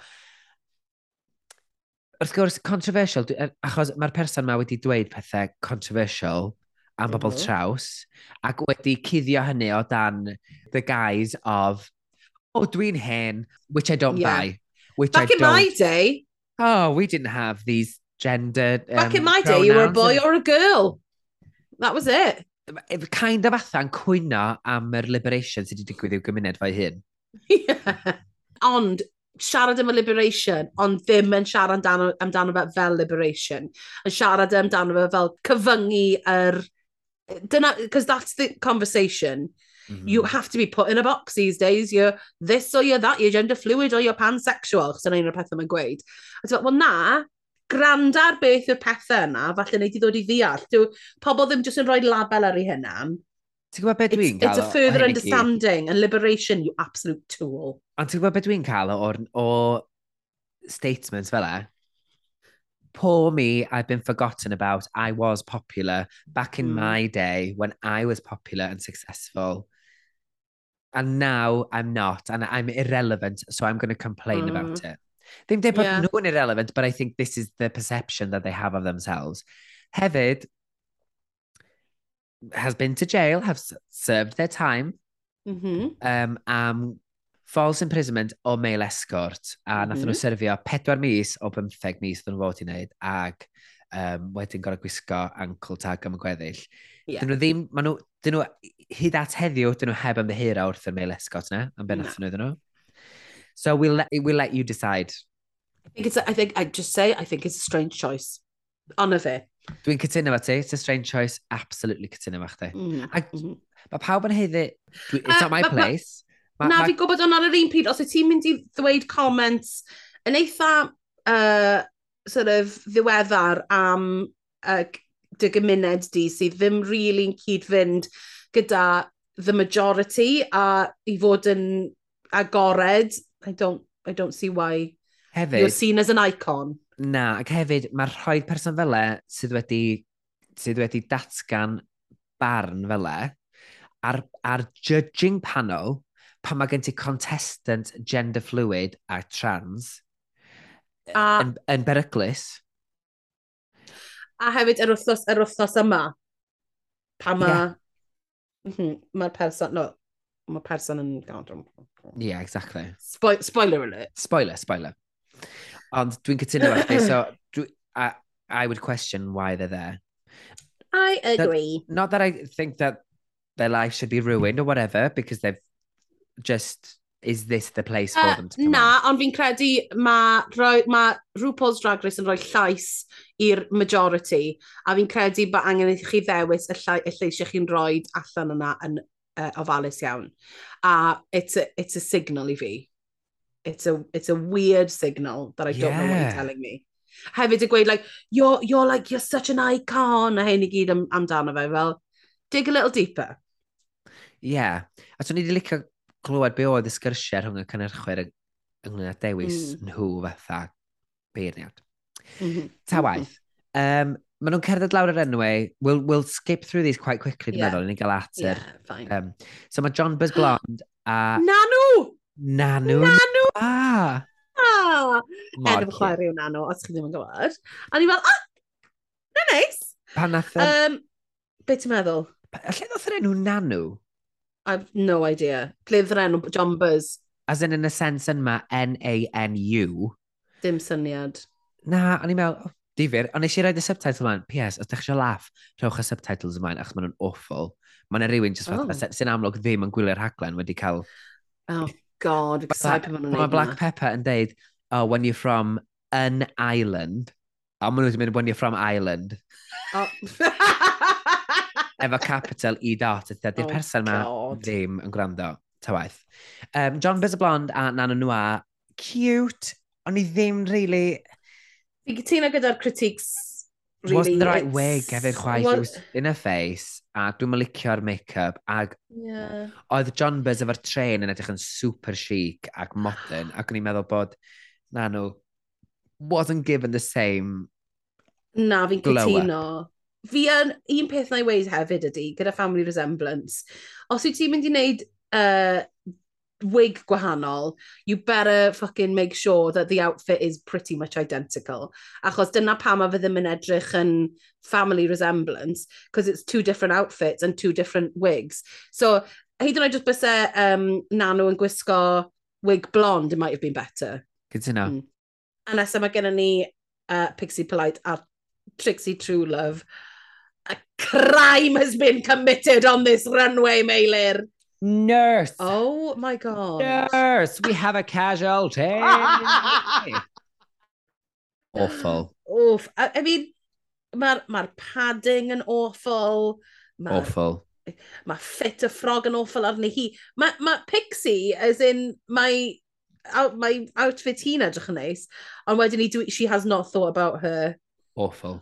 Speaker 1: wrth gwrs, controversial, dwi, achos mae'r person yma wedi dweud pethau controversial am bobl
Speaker 2: mm -hmm.
Speaker 1: traws, ac wedi cuddio hynny o dan the guise of, oh, dwi'n hen, which I don't
Speaker 2: yeah.
Speaker 1: buy. Which
Speaker 2: Back
Speaker 1: I
Speaker 2: in
Speaker 1: don't...
Speaker 2: my day...
Speaker 1: Oh, we didn't have these gender um,
Speaker 2: Back in um, my day, you were a boy or a girl. That was it.
Speaker 1: Kind of atha'n cwyno am yr liberation sydd wedi digwydd i'w gymuned fo'i hyn. *laughs*
Speaker 2: Yeah. Ond siarad am y liberation, ond ddim yn siarad amdano, amdano fe fel liberation. Yn siarad amdano fe fel cyfyngu yr... Dyna, because that's the conversation.
Speaker 1: Mm -hmm.
Speaker 2: You have to be put in a box these days. You're this or you're that, you're gender fluid or you're pansexual. Chos yna un o'r pethau mae'n gweud. A ti'n well na, granda'r beth yw'r pethau yna, falle wneud i ddod i ddeall. Dyw pobl ddim jyst yn rhoi label ar ei hynna.
Speaker 1: Ti'n gwybod beth dwi'n cael? It's a
Speaker 2: further understanding and liberation, you absolute tool.
Speaker 1: Ond ti'n gwybod beth dwi'n cael o, o statements fel e? Poor me, I've been forgotten about. I was popular back in
Speaker 2: mm.
Speaker 1: my day when I was popular and successful. And now I'm not, and I'm irrelevant, so I'm going to complain mm. about it. Ddim dweud bod
Speaker 2: yeah.
Speaker 1: nhw'n irrelevant, but I think this is the perception that they have of themselves. Hefyd, has been to jail, have served their time
Speaker 2: mm -hmm.
Speaker 1: um, am false imprisonment o mail escort. A nath mm
Speaker 2: -hmm.
Speaker 1: nhw serfio pedwar mis o bymtheg mis ddyn nhw fod i wneud ag um, wedyn gorau gwisgo ankle tag am y gweddill.
Speaker 2: Yeah.
Speaker 1: Dyn nhw ddim, ma nhw, dyn nhw, hyd at heddiw, dyn nhw heb ymddeheira wrth yr mail escort na, am ben no. nhw ddyn nhw. So we'll let, we'll let you decide.
Speaker 2: I think, it's, I think I'd just say, I think it's a strange choice. Honor fe.
Speaker 1: Dwi'n cytuno fe ti, it's a strange choice, absolutely cytuno fe chdi.
Speaker 2: Mm.
Speaker 1: A
Speaker 2: mm.
Speaker 1: mae pawb yn heiddi, it's
Speaker 2: uh,
Speaker 1: not my
Speaker 2: ma,
Speaker 1: place. Ma,
Speaker 2: na,
Speaker 1: ma...
Speaker 2: fi gwybod o'n ar yr un pryd, os y ti'n mynd i ddweud comments yn eitha uh, sort of ddiweddar am uh, dy gymuned di sydd ddim really'n cyd-fynd gyda the majority a i fod yn agored, I don't, I don't see why
Speaker 1: Hefyd,
Speaker 2: you're seen as an icon.
Speaker 1: Na, ac hefyd, mae'r rhoi person fele sydd wedi, sydd wedi datgan barn fele ar, ar judging panel pan mae gen ti contestant gender fluid a trans
Speaker 2: a,
Speaker 1: yn, yn beryglus.
Speaker 2: A hefyd yr wythnos, yr wythnos yma, pa mae
Speaker 1: yeah.
Speaker 2: M-hm, mm person, no, mae'r person yn gael
Speaker 1: yeah, exactly.
Speaker 2: Spo spoiler alert.
Speaker 1: Spoiler, spoiler. Ond dwi'n cytuno efo chdi, so dwi, I, I would question why they're there.
Speaker 2: I agree.
Speaker 1: That, not that I think that their life should be ruined or whatever, because they've just is this the place
Speaker 2: uh, for
Speaker 1: them to come
Speaker 2: Na, on? ond fi'n credu mae ma RuPaul's Drag Race yn rhoi llais i'r majority, a fi'n credu bod angen i chi ddewis y, llai, y lleisiau chi'n rhoi allan yna yn uh, ofalus iawn. A it's a, it's a signal i fi it's a, it's a weird signal that I yeah. don't know what you're telling me. Hefyd y gweud, like, you're, you're like, you're such an icon, a hyn i gyd am, amdano fe, fel, dig a little deeper.
Speaker 1: Ie. Yeah. A so ni wedi licio glywed be oedd y sgyrsiau rhwng y cynnyrchwyr ynglyn â dewis
Speaker 2: mm.
Speaker 1: nhw fatha beirniad.
Speaker 2: Mm-hmm. Mm.
Speaker 1: Ta waith. Um, Maen nhw'n cerdded lawr yr enwau. We'll, we'll skip through these quite quickly, dwi'n
Speaker 2: yeah.
Speaker 1: meddwl, i ni gael
Speaker 2: atyr.
Speaker 1: Yeah,
Speaker 2: fine.
Speaker 1: um, so mae John Buzz Blond a... *gasps*
Speaker 2: Nanw!
Speaker 1: Nanw!
Speaker 2: Nanw!
Speaker 1: Ah! A!
Speaker 2: Enw chwarae yw Nano, os chi ddim yn gwybod. A ni fel, ah! Na neis!
Speaker 1: Pan nath um,
Speaker 2: Be ti'n meddwl?
Speaker 1: Lle ddoth yr enw nanw?
Speaker 2: I've no idea. Ble ddoth yr enw John Buzz?
Speaker 1: As in, in a sense yma, N-A-N-U.
Speaker 2: Dim syniad.
Speaker 1: Na, o'n i'n meddwl, oh, difyr, ond eisiau rhaid y subtitle ymlaen. P.S. Os ydych eisiau laff, rhowch y subtitles ymlaen, achos maen nhw'n awful. Mae yna rhywun jyst
Speaker 2: oh.
Speaker 1: sy'n amlwg ddim yn gwylio'r rhaglen wedi cael...
Speaker 2: Oh god, excited pan nhw'n
Speaker 1: Mae Black Pepper yn deud, oh, when you're from an island, a maen nhw wedi mynd, when you're from Ireland.
Speaker 2: Oh. *laughs*
Speaker 1: Efo capital E dot, ydy, di'r
Speaker 2: oh,
Speaker 1: person ma
Speaker 2: god.
Speaker 1: ddim yn gwrando, ta waith. Um, John Bez y Blond a Nana Noir, cute, ond i ddim really...
Speaker 2: Fi gytuno gyda'r critiques really.
Speaker 1: Wasn't the right
Speaker 2: it's...
Speaker 1: wig hefyd chwaith.
Speaker 2: Was...
Speaker 1: It was in her face, a dwi'n malicio'r make-up. Ag...
Speaker 2: Yeah.
Speaker 1: Oedd John Buzz efo'r train yn edrych yn super chic ac modern, ac o'n i'n meddwl bod, na nhw, wasn't given the same
Speaker 2: Na, fi'n cytuno. Fi yn, un peth na i weid hefyd ydy, gyda family resemblance. Os wyt ti'n mynd i wneud uh, wig gwahanol, you better fucking make sure that the outfit is pretty much identical. Achos dyna pam a fe ddim yn edrych yn family resemblance, because it's two different outfits and two different wigs. So, hyd yn oed just bysau um, Nano yn gwisgo wig blonde, it might have been better.
Speaker 1: Good to know.
Speaker 2: Mm. A nesaf mae gennym ni uh, Pixie Polite a Trixie True Love. A crime has been committed on this runway, Meilir.
Speaker 1: Nurse.
Speaker 2: Oh my God.
Speaker 1: Nurse, we have a casualty. *laughs* awful.
Speaker 2: Oof. I, I mean, mae'r ma, padding yn awful. Ma
Speaker 1: awful.
Speaker 2: Mae ffit y ffrog yn awful arni hi. Mae ma Pixie, as in, mae out, my outfit hi'n edrych yn neis, ond wedyn ni, she has not thought about her
Speaker 1: awful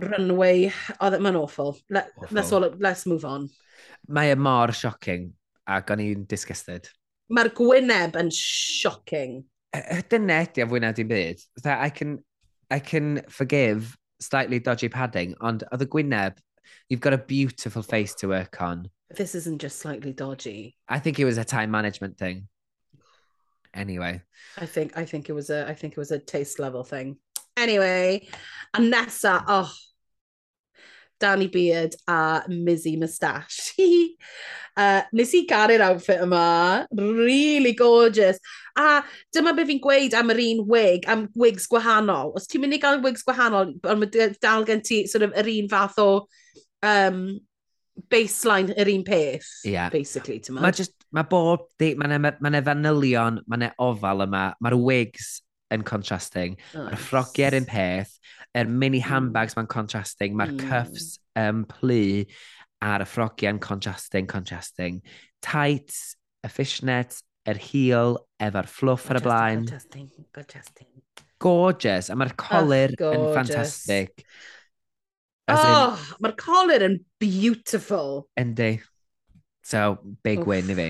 Speaker 2: runway, oedd e, mae'n awful. Let,
Speaker 1: awful.
Speaker 2: Let's, all, let's move on.
Speaker 1: Mae e mor shocking, ac o'n i'n disgusted.
Speaker 2: Mae'r gwyneb yn shocking.
Speaker 1: Dyna ydy a fwy na dim byd. That I can, I can forgive slightly dodgy padding, ond oedd y gwyneb, you've got a beautiful face to work on.
Speaker 2: This isn't just slightly dodgy.
Speaker 1: I think it was a time management thing. Anyway.
Speaker 2: I think I think it was a I think it was a taste level thing. Anyway, a nesa, oh, Danny Beard a Mizzy Moustache. *laughs* uh, nes i garu'r outfit yma, really gorgeous. A dyma be fi'n gweud am yr un wig, am wigs gwahanol. Os ti'n mynd i gael wigs gwahanol, ond mae dal gen ti sort of yr un fath o um, baseline yr un peth,
Speaker 1: yeah.
Speaker 2: basically.
Speaker 1: Mae ma just, mae bob, mae yna ma, ma fanylion, mae yna ofal yma, mae'r wigs yn contrasting. Nice. Mae'r ffrogiau'r un peth, yr mini mm. handbags mae'n contrasting, mae'r
Speaker 2: mm.
Speaker 1: cuffs um, plu a'r ffrogiau'n contrasting, contrasting. Tights, y fishnet, yr heel, efo'r fluff ar y blaen.
Speaker 2: Contrasting, contrasting.
Speaker 1: Gorgeous, a mae'r colir oh,
Speaker 2: yn
Speaker 1: ffantastig.
Speaker 2: Oh, mae'r colur yn beautiful.
Speaker 1: Yndi. So, big
Speaker 2: Oof.
Speaker 1: win i fi.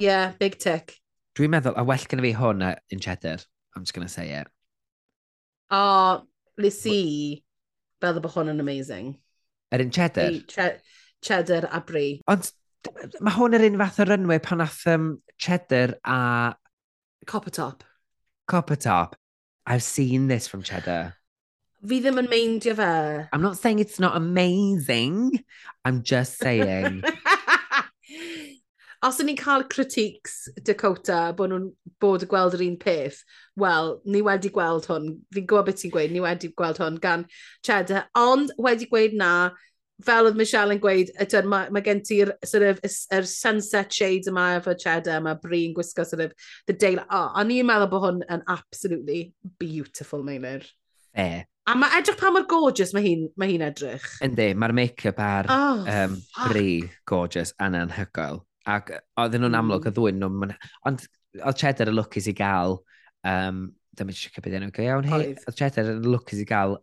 Speaker 2: Yeah, big tick.
Speaker 1: Dwi'n meddwl, a well gyda fi hwn na in cheddar. I'm just going to say it.
Speaker 2: O, nes i, meddwl bod hwn yn amazing.
Speaker 1: Yr un cheddar?
Speaker 2: I che cheddar a brie.
Speaker 1: Ond mae hwn yr un fath o runway pan nath um, cheddar a...
Speaker 2: Copper top.
Speaker 1: Copper top. I've seen this from cheddar.
Speaker 2: Fi ddim yn meindio fe.
Speaker 1: I'm not saying it's not amazing. I'm just saying *laughs*
Speaker 2: os o'n ni'n cael critiques Dakota bod nhw'n bod y gweld yr un peth, wel, ni wedi gweld hwn, fi'n gwybod beth ti'n gweud, ni wedi gweld hwn gan Cheddar, ond wedi gweud na, fel oedd Michelle yn gweud, ytyn, mae, mae gen ti'r sort of, er sunset shades yma efo Cheddar, mae Bryn gwisgo sort of the daylight. Oh, a ni'n meddwl bod hwn yn absolutely beautiful, Meinir.
Speaker 1: Fair.
Speaker 2: A mae edrych pa mor gorgeous mae hi'n ma hi edrych.
Speaker 1: Yndi, mae'r make-up ar
Speaker 2: oh,
Speaker 1: um, Bri gorgeous a'n anhygoel. Ac oedden nhw'n amlwg hmm.
Speaker 2: o
Speaker 1: ddwyn nhw. Ond oedd Cheddar y lwcus i gael, um, dyma eisiau cybyd enw go iawn, hei,
Speaker 2: oedd
Speaker 1: Cheddar y lwcus i gael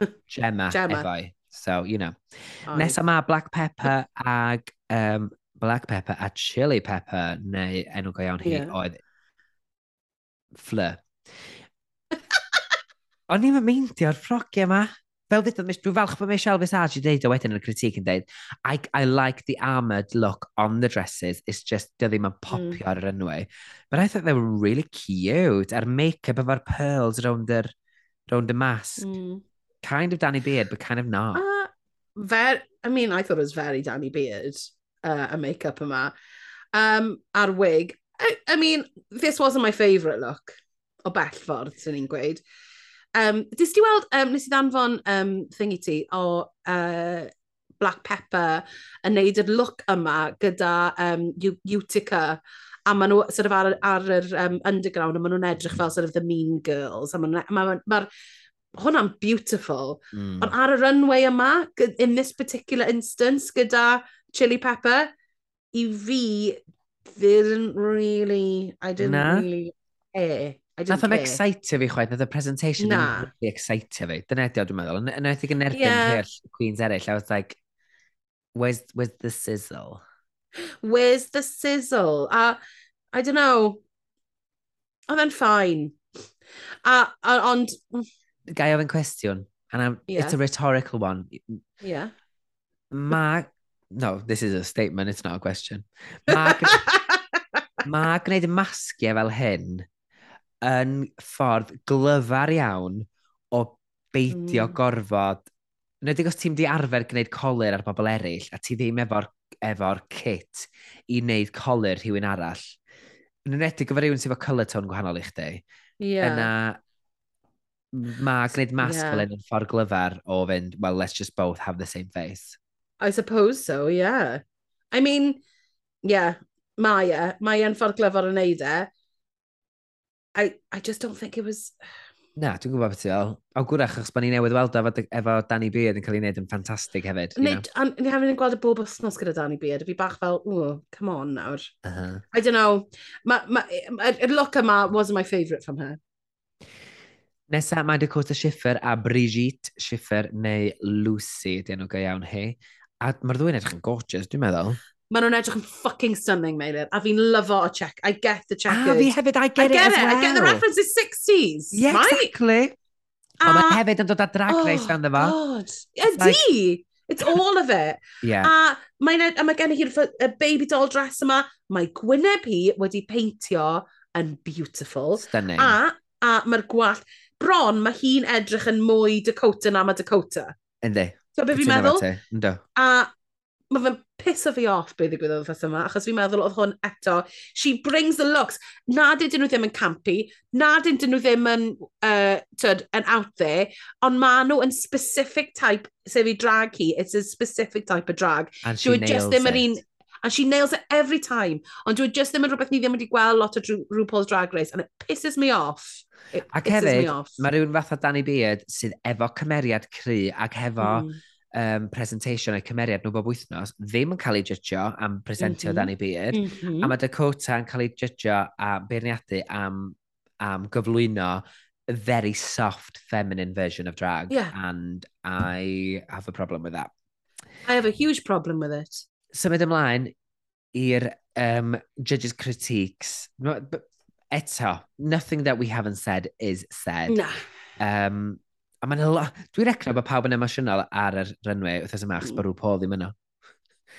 Speaker 1: *laughs* Gemma,
Speaker 2: Gemma.
Speaker 1: efoi. So, you know.
Speaker 2: Oed.
Speaker 1: Nesa mae Black Pepper ag um, Black Pepper a Chili Pepper, neu enw go iawn hi,
Speaker 2: yeah.
Speaker 1: oedd Fleur. *laughs* O'n i'n mynd ffrogiau yma fel dweud, dwi'n falch bod Michelle Visage i ddeud o wedyn yn y critique yn dweud, I, I like the armoured look on the dresses, it's just, dy ddim yn mm. popio mm. ar yr enwau. But I thought they were really cute, a'r make-up efo'r pearls round yr, round the mask. Mm. Kind of Danny Beard, but kind of not.
Speaker 2: Uh, ver, I mean, I thought it was very Danny Beard, uh, a make-up yma. Um, a'r wig. I, I mean, this wasn't my favourite look o bell ffordd, sy'n ni'n gweud. Um, Dys ti weld, um, nes i ddanfon um, thing i ti o uh, Black Pepper yn neud y look yma gyda um, Utica a maen nhw sort of ar, ar yr um, underground a maen nhw'n edrych fel sort of the mean girls a maen ma, e, Ma, hwnna'n beautiful. Mm. Ond ar y runway yma, in this particular instance, gyda Chili Pepper, i fi, didn't really, I didn't Na. really care.
Speaker 1: Nath o'n excitio fi chwaith, nath y presentation na. really excitio fi. Dyna ydi o, dwi'n meddwl. Yn oeddig yn erbyn yeah. Queens eraill, I was like, where's, where's the sizzle?
Speaker 2: Where's the sizzle? A, I don't know, oedd e'n ffain. A, a, ond... Mm.
Speaker 1: Gai ofyn cwestiwn, and I'm, yeah. it's a rhetorical one.
Speaker 2: Yeah.
Speaker 1: Ma... No, this is a statement, it's not a question. Ma, *laughs* ma gwneud y masgiau fel hyn yn ffordd glyfar iawn o beidio mm. gorfod... Nid os ti'n di arfer gwneud colir ar bobl eraill, a ti ddim efo'r efo kit i wneud colir rhywun arall. Yn enedig efo rhywun sydd efo colour tone gwahanol i chdi.
Speaker 2: Yeah.
Speaker 1: Yna mae gwneud masg yeah. fel yn ffordd glyfar o fynd, well, let's just both have the same face.
Speaker 2: I suppose so, yeah. I mean, yeah, mae e. Mae e'n ffordd glyfar o wneud e. I, I just don't think it was... *sighs*
Speaker 1: Na, dwi'n gwybod beth yw'n ddol. O gwrach, achos bod ni newydd weld efo, efo Danny Beard yn cael ei wneud yn ffantastig hefyd.
Speaker 2: Nid, you ni hefyd yn gweld y bob wythnos gyda Danny Beard, fi bach fel, oh, come on nawr. Uh -huh. I don't know. Ma, ma, y look yma wasn't my favourite from her.
Speaker 1: Nesa, mae Dakota Schiffer a Brigitte Schiffer neu Lucy, di enw go iawn hi. A mae'r ddwy'n edrych yn gorgeous, dwi'n meddwl
Speaker 2: maen nhw'n edrych yn fucking stunning, Meilir. A fi'n lyfo o check. I get the check.
Speaker 1: A fi hefyd, I get, I get it, it as well.
Speaker 2: I get the reference references 60s.
Speaker 1: Yeah, right? exactly. A... mae hefyd yn dod â drag race oh, fan efo.
Speaker 2: God. Ydi. Like... It's all of it.
Speaker 1: yeah.
Speaker 2: A mae, a mae gen i hi'r baby doll dress yma. Mae Gwyneb hi wedi peintio yn beautiful.
Speaker 1: Stunning.
Speaker 2: A, a mae'r gwallt... Bron, mae hi'n edrych yn mwy Dakota na mae Dakota.
Speaker 1: Yndi.
Speaker 2: So, be fi'n meddwl?
Speaker 1: Ynddo.
Speaker 2: A mae fe'n piso fi off beth ddigwyddodd wythnos yma, achos fi'n meddwl oedd hwn eto. She brings the looks. Nad ydyn nhw ddim yn campi, nad ydyn nhw ddim yn, uh, tyd, yn out there, ond maen nhw yn specific type, sef i drag hi, it's a specific type of drag.
Speaker 1: And she, she nails just ddim it. Un,
Speaker 2: and she nails it every time. Ond dwi'n just ddim yn rhywbeth ni ddim wedi gweld lot o RuPaul's Drag Race, and it pisses me off. It
Speaker 1: ac hefyd, mae rhywun fath o Danny Beard sydd efo cymeriad cry ac efo mm um, presentation eu cymeriad nhw bob wythnos ddim yn cael ei jydgio am presentio mm -hmm. Danny Beard, mm -hmm. a mae Dakota yn cael ei jydgio a beirniadu am, am gyflwyno a very soft feminine version of drag
Speaker 2: yeah.
Speaker 1: and I have a problem with that.
Speaker 2: I have a huge problem with it.
Speaker 1: Symud ymlaen i'r um, judges' critiques. Eto, nothing that we haven't said is said.
Speaker 2: Nah.
Speaker 1: Um, A mae'n la... Dwi'n recno bod pawb yn emosiynol ar yr runway wrth yma, achos bod hmm. rhyw Paul ddim yno.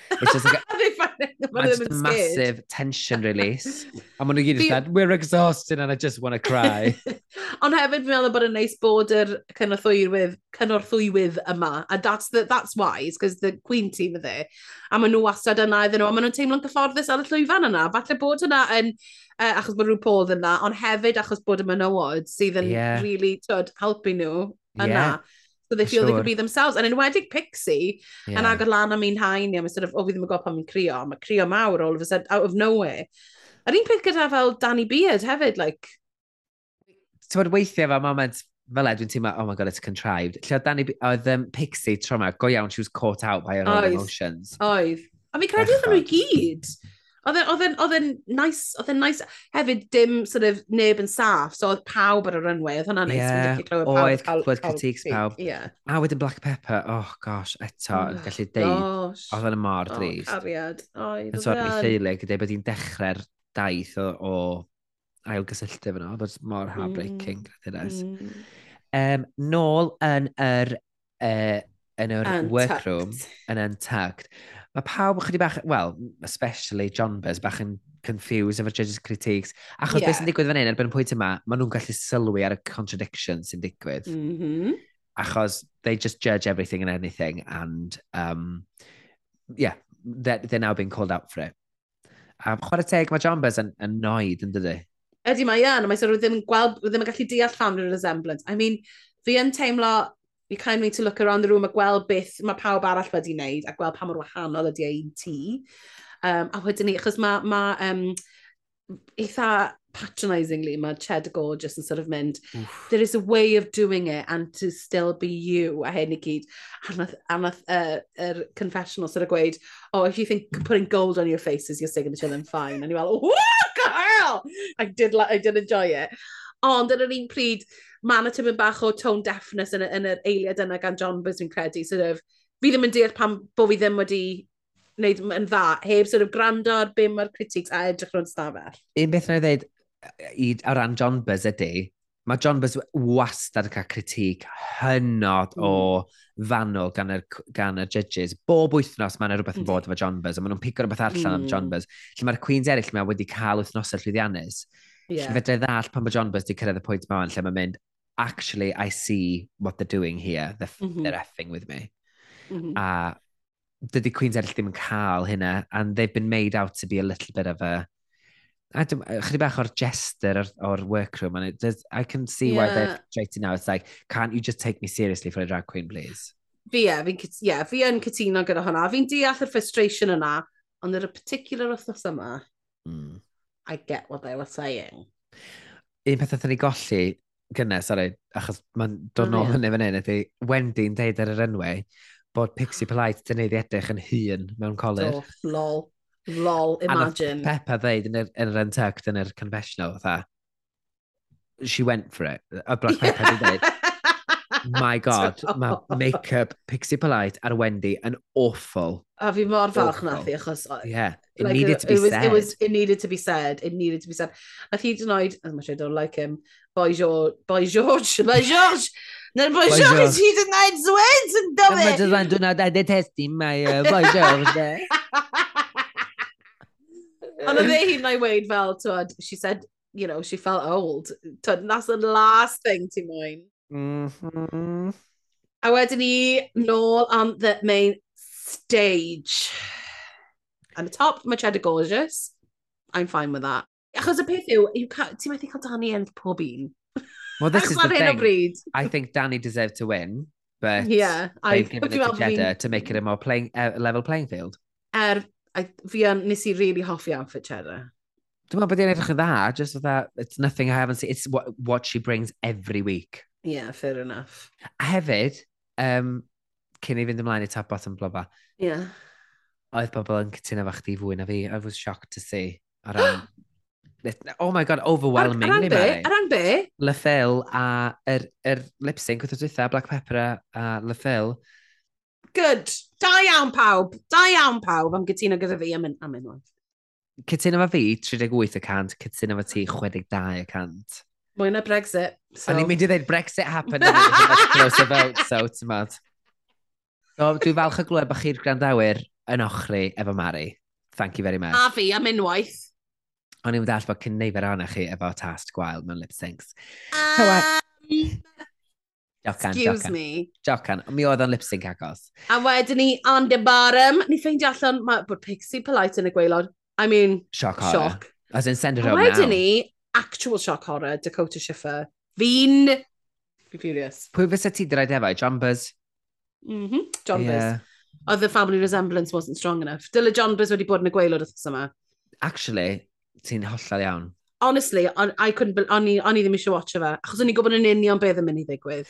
Speaker 1: *laughs* It's just like a, man, just a massive tension release. A maen nhw gyd yn dweud, we're exhausted and I just want to cry. *laughs*
Speaker 2: Ond hefyd fi'n meddwl bod yn neis bod yr cynorthwywydd, cynorthwywydd yma. A that's, the, that's wise, because the Queen team are there. A maen nhw wastad yna iddyn nhw. A maen nhw'n teimlo'n gyfforddus ar y llwyfan yna. Falle bod yna yn, uh, achos bod rhyw Paul yna, ond hefyd achos bod y menywod sydd yn yeah. really tyd, helpu nhw yna. Yeah. So they feel sure. they could be themselves. And enwedig Pixie, yeah. yn agor lan am un hain yeah, sort of, o, fi ddim yn gwybod pan mi'n crio, mae crio mawr all of a sudden, out of nowhere. Yr un peth gyda fel Danny Beard hefyd, like...
Speaker 1: Ti'n weithiau fel moment fel e, dwi'n teimlo, oh my god, it's contrived. Lle oedd Danny, oedd um, Pixie tro yma, go iawn, she was caught out by her own oed. emotions.
Speaker 2: Oedd. A fi credu oedd nhw i gyd. E, oedd e'n nice, oedd e'n nice hefyd dim sort of neb yn saff, so oedd pawb ar y runway, oedd hwnna'n nice.
Speaker 1: Yeah, oedd clywed critiques pawb. Yeah. A wedyn Black Pepper, oh gosh, eto, oh yn oh, gallu deud, oedd e'n mor oh, drist.
Speaker 2: Oh, cariad. Oedd
Speaker 1: e'n ffeilig, gyda bod hi'n dechrau'r daith o, o ail gysylltu fyno, oedd mor heartbreaking, mm. mm. Um, nôl yn yr, uh, yn yr workroom, yn Untucked, mae pawb chydig bach, well, especially John Bez, bach yn confused efo'r judges' critiques. Achos
Speaker 2: yeah.
Speaker 1: beth sy'n digwydd fan hyn, erbyn y pwynt yma, maen nhw'n gallu sylwi ar y contradiction sy'n digwydd.
Speaker 2: Mm -hmm.
Speaker 1: Achos they just judge everything and anything, and um, yeah, they're, they're now being called out for it. A chwarae teg, mae John Bez yn annoyed yn dydy.
Speaker 2: Ydy mae yn, mae sôn ddim yn gweld, ddim yn gallu deall llawn resemblance. I mean, fi yn teimlo you kind of need to look around the room a gweld beth mae pawb arall wedi wneud a gweld pa mor wahanol ydy ei ti. Um, a wedyn ni, achos mae ma, um, eitha patronisingly, mae Ched Gorgeous just yn sort of mynd, Oof. there is a way of doing it and to still be you, a hyn i gyd. A nath, a nath uh, er confessional sort of gweud, oh, if you think putting gold on your face is your signature, then fine. And you're like, oh, girl! I did, like, I did enjoy it. Ond yn yr un pryd, mae yna tymyn bach o tone deafness yn, yn yr eiliad yna gan John Bys fi'n credu. Sort of, fi ddim yn deall pam bod fi ddim wedi wneud yn dda, heb sort of gwrando ar be mae'r critics a edrych nhw'n stafell.
Speaker 1: Un beth na'i ddweud i, ar ran John Buzz ydy, mae John Buzz wastad yn cael critig hynod mm. o fanwl gan, yr, gan y judges. Bob wythnos mae yna rhywbeth yn
Speaker 2: mm.
Speaker 1: bod efo John Buzz, a maen nhw'n pigo rhywbeth allan mm. am John Buzz. Lle mae'r Queens eraill mae wedi cael wythnosau llwyddiannus, Yeah. Felly fedra i ddall pan mae John Buzz wedi cyrraedd y pwynt yma lle mae'n mynd, actually, I see what they're doing here. They're,
Speaker 2: mm -hmm.
Speaker 1: they're effing with me.
Speaker 2: Mm -hmm.
Speaker 1: A dydy Queen's eraill ddim yn cael hynna, and they've been made out to be a little bit of a... I don't, chydig bach o'r jester o'r, or workroom, and it does, I can see yeah. why they're treating now. It's like, can't you just take me seriously for a drag queen, please?
Speaker 2: Fi e, fi'n yeah, fi yn cytuno gyda hwnna. Fi'n deall y frustration yna, ond yr y particular wythnos yma,
Speaker 1: mm.
Speaker 2: I get what they were saying.
Speaker 1: Un peth ydyn ni golli gynnes, sorry, achos mae'n dod nôl hynny fan hyn, ydy Wendy'n deud ar yr enwau bod Pixie Polite dyn ni edrych yn hun mewn colir.
Speaker 2: Oh, lol. Lol, imagine.
Speaker 1: A Peppa ddeud yn yr, yn yr untucked, yn yr confessional, fatha. She went for it. A Black Peppa yeah. ddeud. *laughs* My *laughs* god, mae make-up Pixie Polite ar Wendy yn awful.
Speaker 2: A fi mor falch na thi, achos...
Speaker 1: Yeah, it
Speaker 2: like,
Speaker 1: needed to uh, be
Speaker 2: it was,
Speaker 1: said.
Speaker 2: It, was, it needed to be said, it needed to be said. A thi dyn oed, I'm sure I don't like him, Boy George, Boy George, *laughs* Boy George! Na'r Boy George, *laughs* he did not sweat, yn
Speaker 1: dyfu!
Speaker 2: Mae
Speaker 1: just yn dwi'n detest detesti, mae uh, Boy George.
Speaker 2: Ond oedd e hi'n ei weid fel, she said, you know, she felt old. Twod, that's the last thing ti'n mwyn.
Speaker 1: Mm -hmm.
Speaker 2: A wedyn ni nôl am the main stage. And the top, mae Cheddar Gorgeous. I'm fine with that. Achos y peth yw, ti'n methu cael Danny yn pob un.
Speaker 1: Well, this is the thing. I think Danny deserved to win, but
Speaker 2: yeah,
Speaker 1: they've I,
Speaker 2: given
Speaker 1: it to Cheddar to make it a more playing, uh, level playing field.
Speaker 2: Er, I, fi yn, nes i really hoffi outfit Cheddar.
Speaker 1: Dwi'n meddwl bod i'n edrych yn dda, just that it's nothing I haven't seen, it's what, what she brings every week
Speaker 2: yeah, fair enough.
Speaker 1: A hefyd, um, cyn i fynd ymlaen i tap bottom bloba,
Speaker 2: yeah.
Speaker 1: oedd bobl yn cytuno fach chdi fwy na fi. I was shocked to see. Ar ran... *gasps* oh my god, overwhelming.
Speaker 2: Ar ran be?
Speaker 1: Ar
Speaker 2: ran be?
Speaker 1: Le Phil a yr, er, er lip sync wrth o dwytha, Black Pepper a Le Phil.
Speaker 2: Good. Da iawn pawb. Da iawn pawb am gytuno gyda fi am unwaith.
Speaker 1: Cytuno fa fi 38 y cant, cytuno fa ti 62 y cant.
Speaker 2: Mwy na Brexit. So.
Speaker 1: O'n i'n mynd i ddweud Brexit happened. happen. close the vote, so it's mad. So, dwi'n falch o glwed bod chi'r grandawyr yn ochri efo Mari. Thank you very much.
Speaker 2: A fi, am unwaith.
Speaker 1: O'n i'n dall bod cyn neifer ohonach chi efo tast gwael mewn lip syncs.
Speaker 2: Um,
Speaker 1: Jocan,
Speaker 2: Excuse
Speaker 1: jocan.
Speaker 2: me.
Speaker 1: Jocan, mi oedd o'n lip-sync agos.
Speaker 2: A wedyn ni, on the bottom, ni ffeindio allan, mae bod Pixie Polite yn y gweilod. I mean,
Speaker 1: shock horror.
Speaker 2: Shock.
Speaker 1: As in, send it home now.
Speaker 2: Wedyn ni, actual shock horror, Dakota Schiffer. Fi'n... Fi'n furious.
Speaker 1: Pwy fysa ti dyraid efo? John Buzz?
Speaker 2: Mm -hmm. John
Speaker 1: yeah.
Speaker 2: Buzz. Oedd the family resemblance wasn't strong enough. Dyle John Buzz wedi bod yn y gweilod wrth yma.
Speaker 1: Actually, ti'n hollol iawn.
Speaker 2: Honestly, on, I couldn't, o'n i, on i ddim eisiau watch e fe, achos o'n i gwybod yn union beth yn mynd i ddigwydd.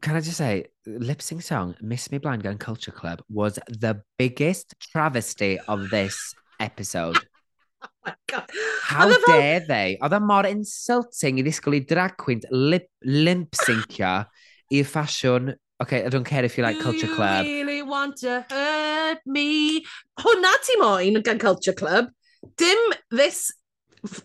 Speaker 1: Can I just say, lip sync song Miss Me Blind Gun Culture Club was the biggest travesty of this episode. *laughs*
Speaker 2: oh my God.
Speaker 1: How
Speaker 2: e
Speaker 1: dare they? Oedd e mor insulting i ddisgwyl i drag queen limp-syncio i'r ffasiwn okay, I don't care if you like Do Culture
Speaker 2: you
Speaker 1: Club.
Speaker 2: really want to hurt me? Hwna ti moyn gan Culture Club. Dim this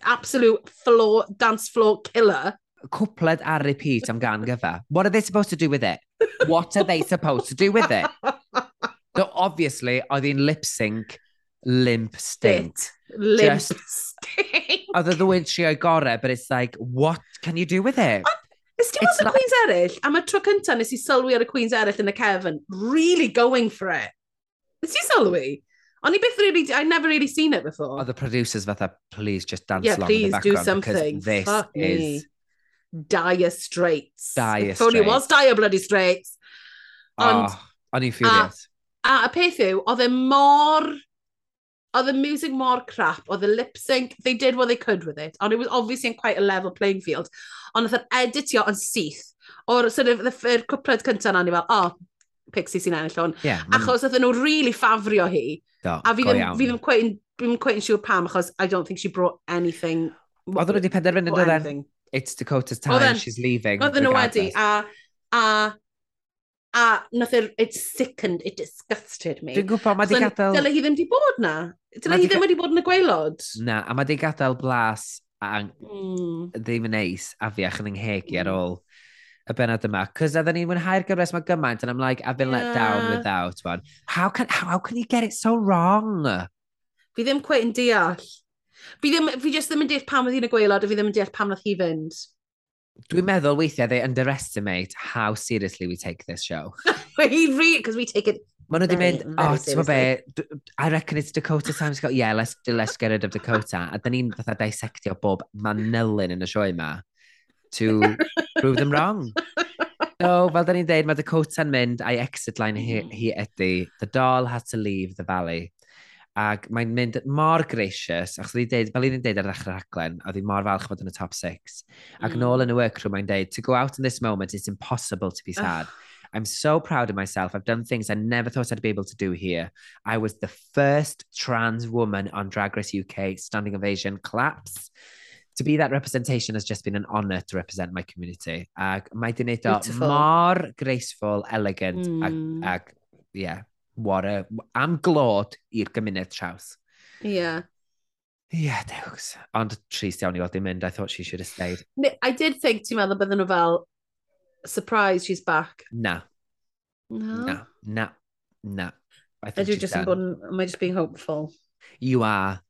Speaker 2: absolute floor, dance floor killer.
Speaker 1: Cwpled ar repeat am gan gyfa. What are they supposed to do with it? What are they supposed to do with it? *laughs* so obviously, oedd hi'n lip sync limp
Speaker 2: state. Limp
Speaker 1: Just,
Speaker 2: state.
Speaker 1: Oedd y ddwy'n trio gorau, but it's like, what can you do with it?
Speaker 2: Ond, ys
Speaker 1: ti'n
Speaker 2: gweld y
Speaker 1: like...
Speaker 2: Queens eraill? Am y tro cyntaf nes i sylwi ar y Queens eraill yn y Kevin, really going for it. Nes i sylwi? O'n i byth really, I never really seen it before.
Speaker 1: Oedd oh, y producers fatha, please just dance
Speaker 2: yeah,
Speaker 1: along in the background.
Speaker 2: Yeah, please do something.
Speaker 1: This
Speaker 2: Fuck
Speaker 1: is...
Speaker 2: Me. Dire Straits.
Speaker 1: Dire
Speaker 2: Straits. Tony was Dire Bloody Straits. Ond,
Speaker 1: oh, o'n i'n furious.
Speaker 2: A, a y peth yw, oedd e mor Oedd y music mor crap, oedd y lip sync, they did what they could with it, and it was obviously in quite a level playing field. Ond oedd yr editio yn syth, o'r sort of, the cwpled cyntaf na, ni fel, oh, Pixie sy'n ennill hwn.
Speaker 1: Yeah,
Speaker 2: achos oedd nhw really ffafrio hi.
Speaker 1: Do,
Speaker 2: a fi ddim, fi ddim quite, ddim quite yn siŵr pam, achos I don't think she brought anything.
Speaker 1: Oedd nhw wedi penderfynu, it's Dakota's time, she's leaving.
Speaker 2: Oedd nhw wedi, a, a A nath yr, it sickened, it disgusted me.
Speaker 1: Dwi'n gwybod, mae so,
Speaker 2: di
Speaker 1: gadael...
Speaker 2: Dyle hi ddim di bod na. Dyle hi ddim wedi bod yn y gweilod.
Speaker 1: Na, a mae di gadael blas a
Speaker 2: mm.
Speaker 1: ddim yn neis a fiach yn ynghegi mm. ar
Speaker 2: hmm.
Speaker 1: ôl y benod yma. Cos oedden ni'n mwynhau'r gyfres mae gymaint and I'm like, I've been let down without one. How can, how, how can you get it so wrong?
Speaker 2: Fi ddim quite yn deall. Fi, ddim, fi just ddim yn deall pam oedd hi'n y gweilod a fi ddim yn deall pam oedd hi fynd.
Speaker 1: Dwi'n meddwl weithiau they underestimate how seriously we take this show. *laughs*
Speaker 2: we really, because we take it
Speaker 1: Maen nhw wedi mynd,
Speaker 2: o,
Speaker 1: oh, ti'n be, I reckon it's Dakota Times Go, Yeah, let's, let's get rid of Dakota. A dyn ni'n fatha dissectio bob manylun yn y sioe yma to prove them wrong. So, fel da ni'n deud, mae Dakota'n mynd, I exit line, hi,
Speaker 2: mm.
Speaker 1: hi ydy, the doll has to leave the valley ac mae'n mynd mor gracious, achos wedi deud, fel un deud ar ddechrau'r rhaglen, oedd ddi mor falch bod yn y top six. Ac
Speaker 2: mm.
Speaker 1: yn ôl yn y workroom, mae'n deud, to go out in this moment, it's impossible to be sad. I'm so proud of myself. I've done things I never thought I'd be able to do here. I was the first trans woman on Drag Race UK standing ovation claps. To be that representation has just been an honour to represent my community. Ac mae di wneud o mor graceful, elegant,
Speaker 2: mm.
Speaker 1: ac, ac, yeah, what a, am glod i'r gymuned traws. Ie.
Speaker 2: Yeah.
Speaker 1: Ie, yeah, dewis. Ond trist iawn i weld i'n mynd. I thought she should have stayed.
Speaker 2: I did think, ti'n meddwl, bydden nhw fel, surprise, she's back.
Speaker 1: Na.
Speaker 2: No.
Speaker 1: Na. Na. Na.
Speaker 2: Ydw just yn bod yn, am I just being hopeful?
Speaker 1: You are.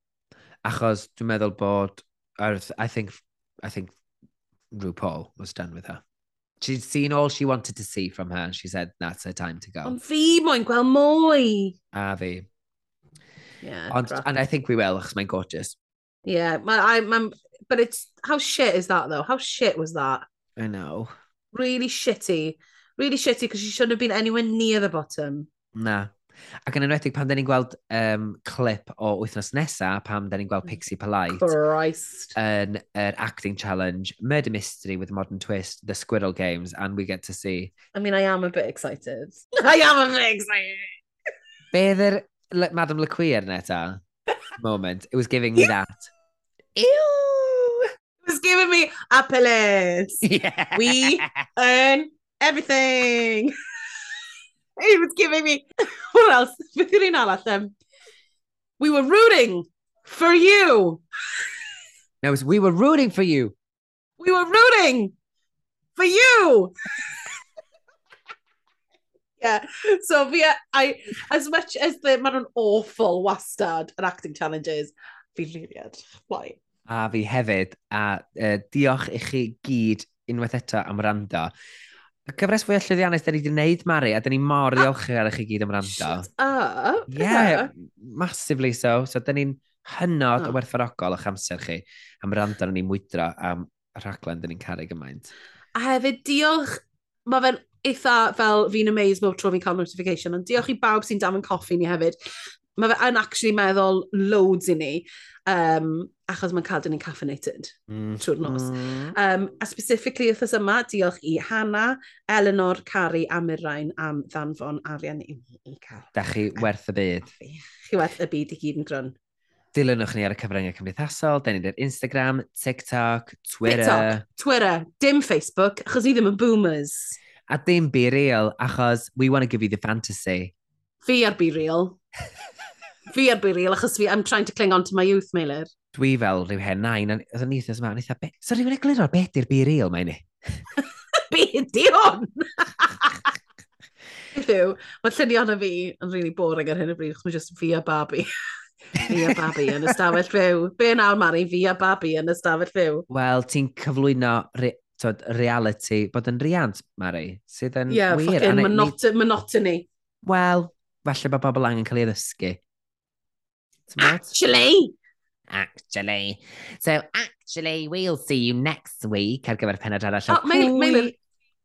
Speaker 1: Achos dwi'n meddwl bod, I think, I think RuPaul was done with her. She'd seen all she wanted to see from her and she said, that's her time to go.
Speaker 2: Ond fi moyn gweld mwy.
Speaker 1: A fi.
Speaker 2: Yeah,
Speaker 1: Ond, and I think we will, achos mae'n gorgeous.
Speaker 2: yeah, ma, I, ma, but it's, how shit is that though? How shit was that?
Speaker 1: I know.
Speaker 2: Really shitty. Really shitty because she shouldn't have been anywhere near the bottom.
Speaker 1: Na. Ac yn enwedig pan da ni'n gweld um, clip o wythnos nesa, pam da ni'n gweld Pixie Polite
Speaker 2: Christ.
Speaker 1: yn yr acting challenge, Murder Mystery with a Modern Twist, The Squirrel Games, and we get to see
Speaker 2: I mean, I am a bit excited. *laughs* I am a bit excited.
Speaker 1: Be yr Le- Madam LeQueer neta moment? It was giving me that. Ew!
Speaker 2: It was giving me apples. *laughs*
Speaker 1: Yeah.
Speaker 2: We- earn everything. He was giving me... *laughs* What else? Beth yw'r un arall? Um, we were rooting for you.
Speaker 1: No, it was we were rooting for you.
Speaker 2: We were rooting for you. yeah. So fi, I, as much as the, mae nhw'n awful wastad yn acting challenges, fi liriad. Why?
Speaker 1: A fi hefyd, a uh, diolch i chi gyd unwaith eto am rando. Y cyfres fwy o llwyddiannus, da ni wedi gwneud, Mari, a da ni mor ddiolchgar i chi gyd am rando.
Speaker 2: Shut up!
Speaker 1: Yeah, massively so. So, da ni'n hynod o
Speaker 2: oh.
Speaker 1: werthfarogol o'ch amser chi am rando ni'n mwydro am y rhaglen da ni'n caru gymaint.
Speaker 2: A hefyd, diolch, mae fe'n eitha fel fi'n amazed bob tro fi'n cael notification, ond diolch i bawb sy'n dam yn coffi ni hefyd mae fe yn actually meddwl loads i ni, um, achos mae'n cael dyn ni'n caffeinated
Speaker 1: mm.
Speaker 2: trwy'r nos.
Speaker 1: Mm.
Speaker 2: Um, a specifically wrthos yma, diolch i Hannah, Eleanor, Cari a Mirain am ddanfon arian i ni i cael.
Speaker 1: Da chi werth y byd.
Speaker 2: Chi werth y byd i gyd yn grwn.
Speaker 1: Dilynwch ni ar y cyfryngau cymdeithasol, da ni'n Instagram, TikTok, Twitter.
Speaker 2: TikTok, Twitter, dim Facebook, achos ni ddim yn boomers.
Speaker 1: A dim be real, achos we want to give you the fantasy.
Speaker 2: Fi ar be real. *laughs* fi ar Beryl, achos fi, I'm trying to cling on to my youth, Meilir.
Speaker 1: Dwi fel rhyw hen nain, a oedd yn eithaf yma, a eitha, be, so rhywun egluro be di'r Beryl, mae ni? *laughs*
Speaker 2: be di hwn? *laughs* Yw, mae llunio hwnna fi yn really boring ar hyn o bryd, chwm just fi a babi. *laughs* fi a babi yn ystafell fyw. Be nawr, Mari, fi a babi yn ystafell fyw?
Speaker 1: Wel, ti'n cyflwyno re tod, reality, bod yn riant, Mari, sydd yn
Speaker 2: yeah,
Speaker 1: wir. Ie,
Speaker 2: ffocin, monotony.
Speaker 1: Wel, falle bod bobl angen cael ei ddysgu.
Speaker 2: Actually.
Speaker 1: Actually. So, actually, we'll see you next week ar gyfer penod arall. O, Maelyn,
Speaker 2: Maelyn,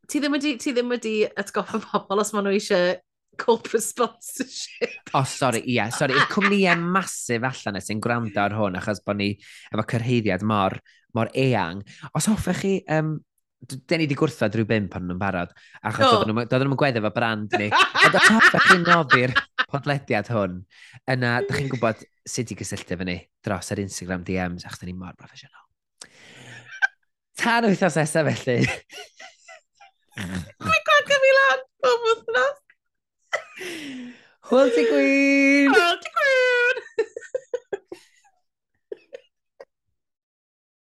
Speaker 2: ti ddim wedi, ti ddim wedi atgoffa pobl os maen nhw eisiau corporate sponsorship.
Speaker 1: O, oh, sori, ie, yeah, sori. Y cwmnïau masif allan y sy'n gwrando ar hwn, achos bod ni efo cyrheiddiad mor, mor eang. Os hoffech chi um, den ni wedi gwrthod rhyw bimp pan nhw'n barod, achos
Speaker 2: no.
Speaker 1: doedden nhw'n doedden nhw gweddi efo brand ni. Ond o top chi'n noddi'r podlediad hwn, yna, da chi'n gwybod sut i gysylltu efo ni dros yr Instagram DMs, achos da ni mor broffesiynol. Tan wythnos nesaf felly.
Speaker 2: Mae'n gwadio fi lan, o wythnos.
Speaker 1: Hwyl ti gwyn!
Speaker 2: Hwyl ti gwyn!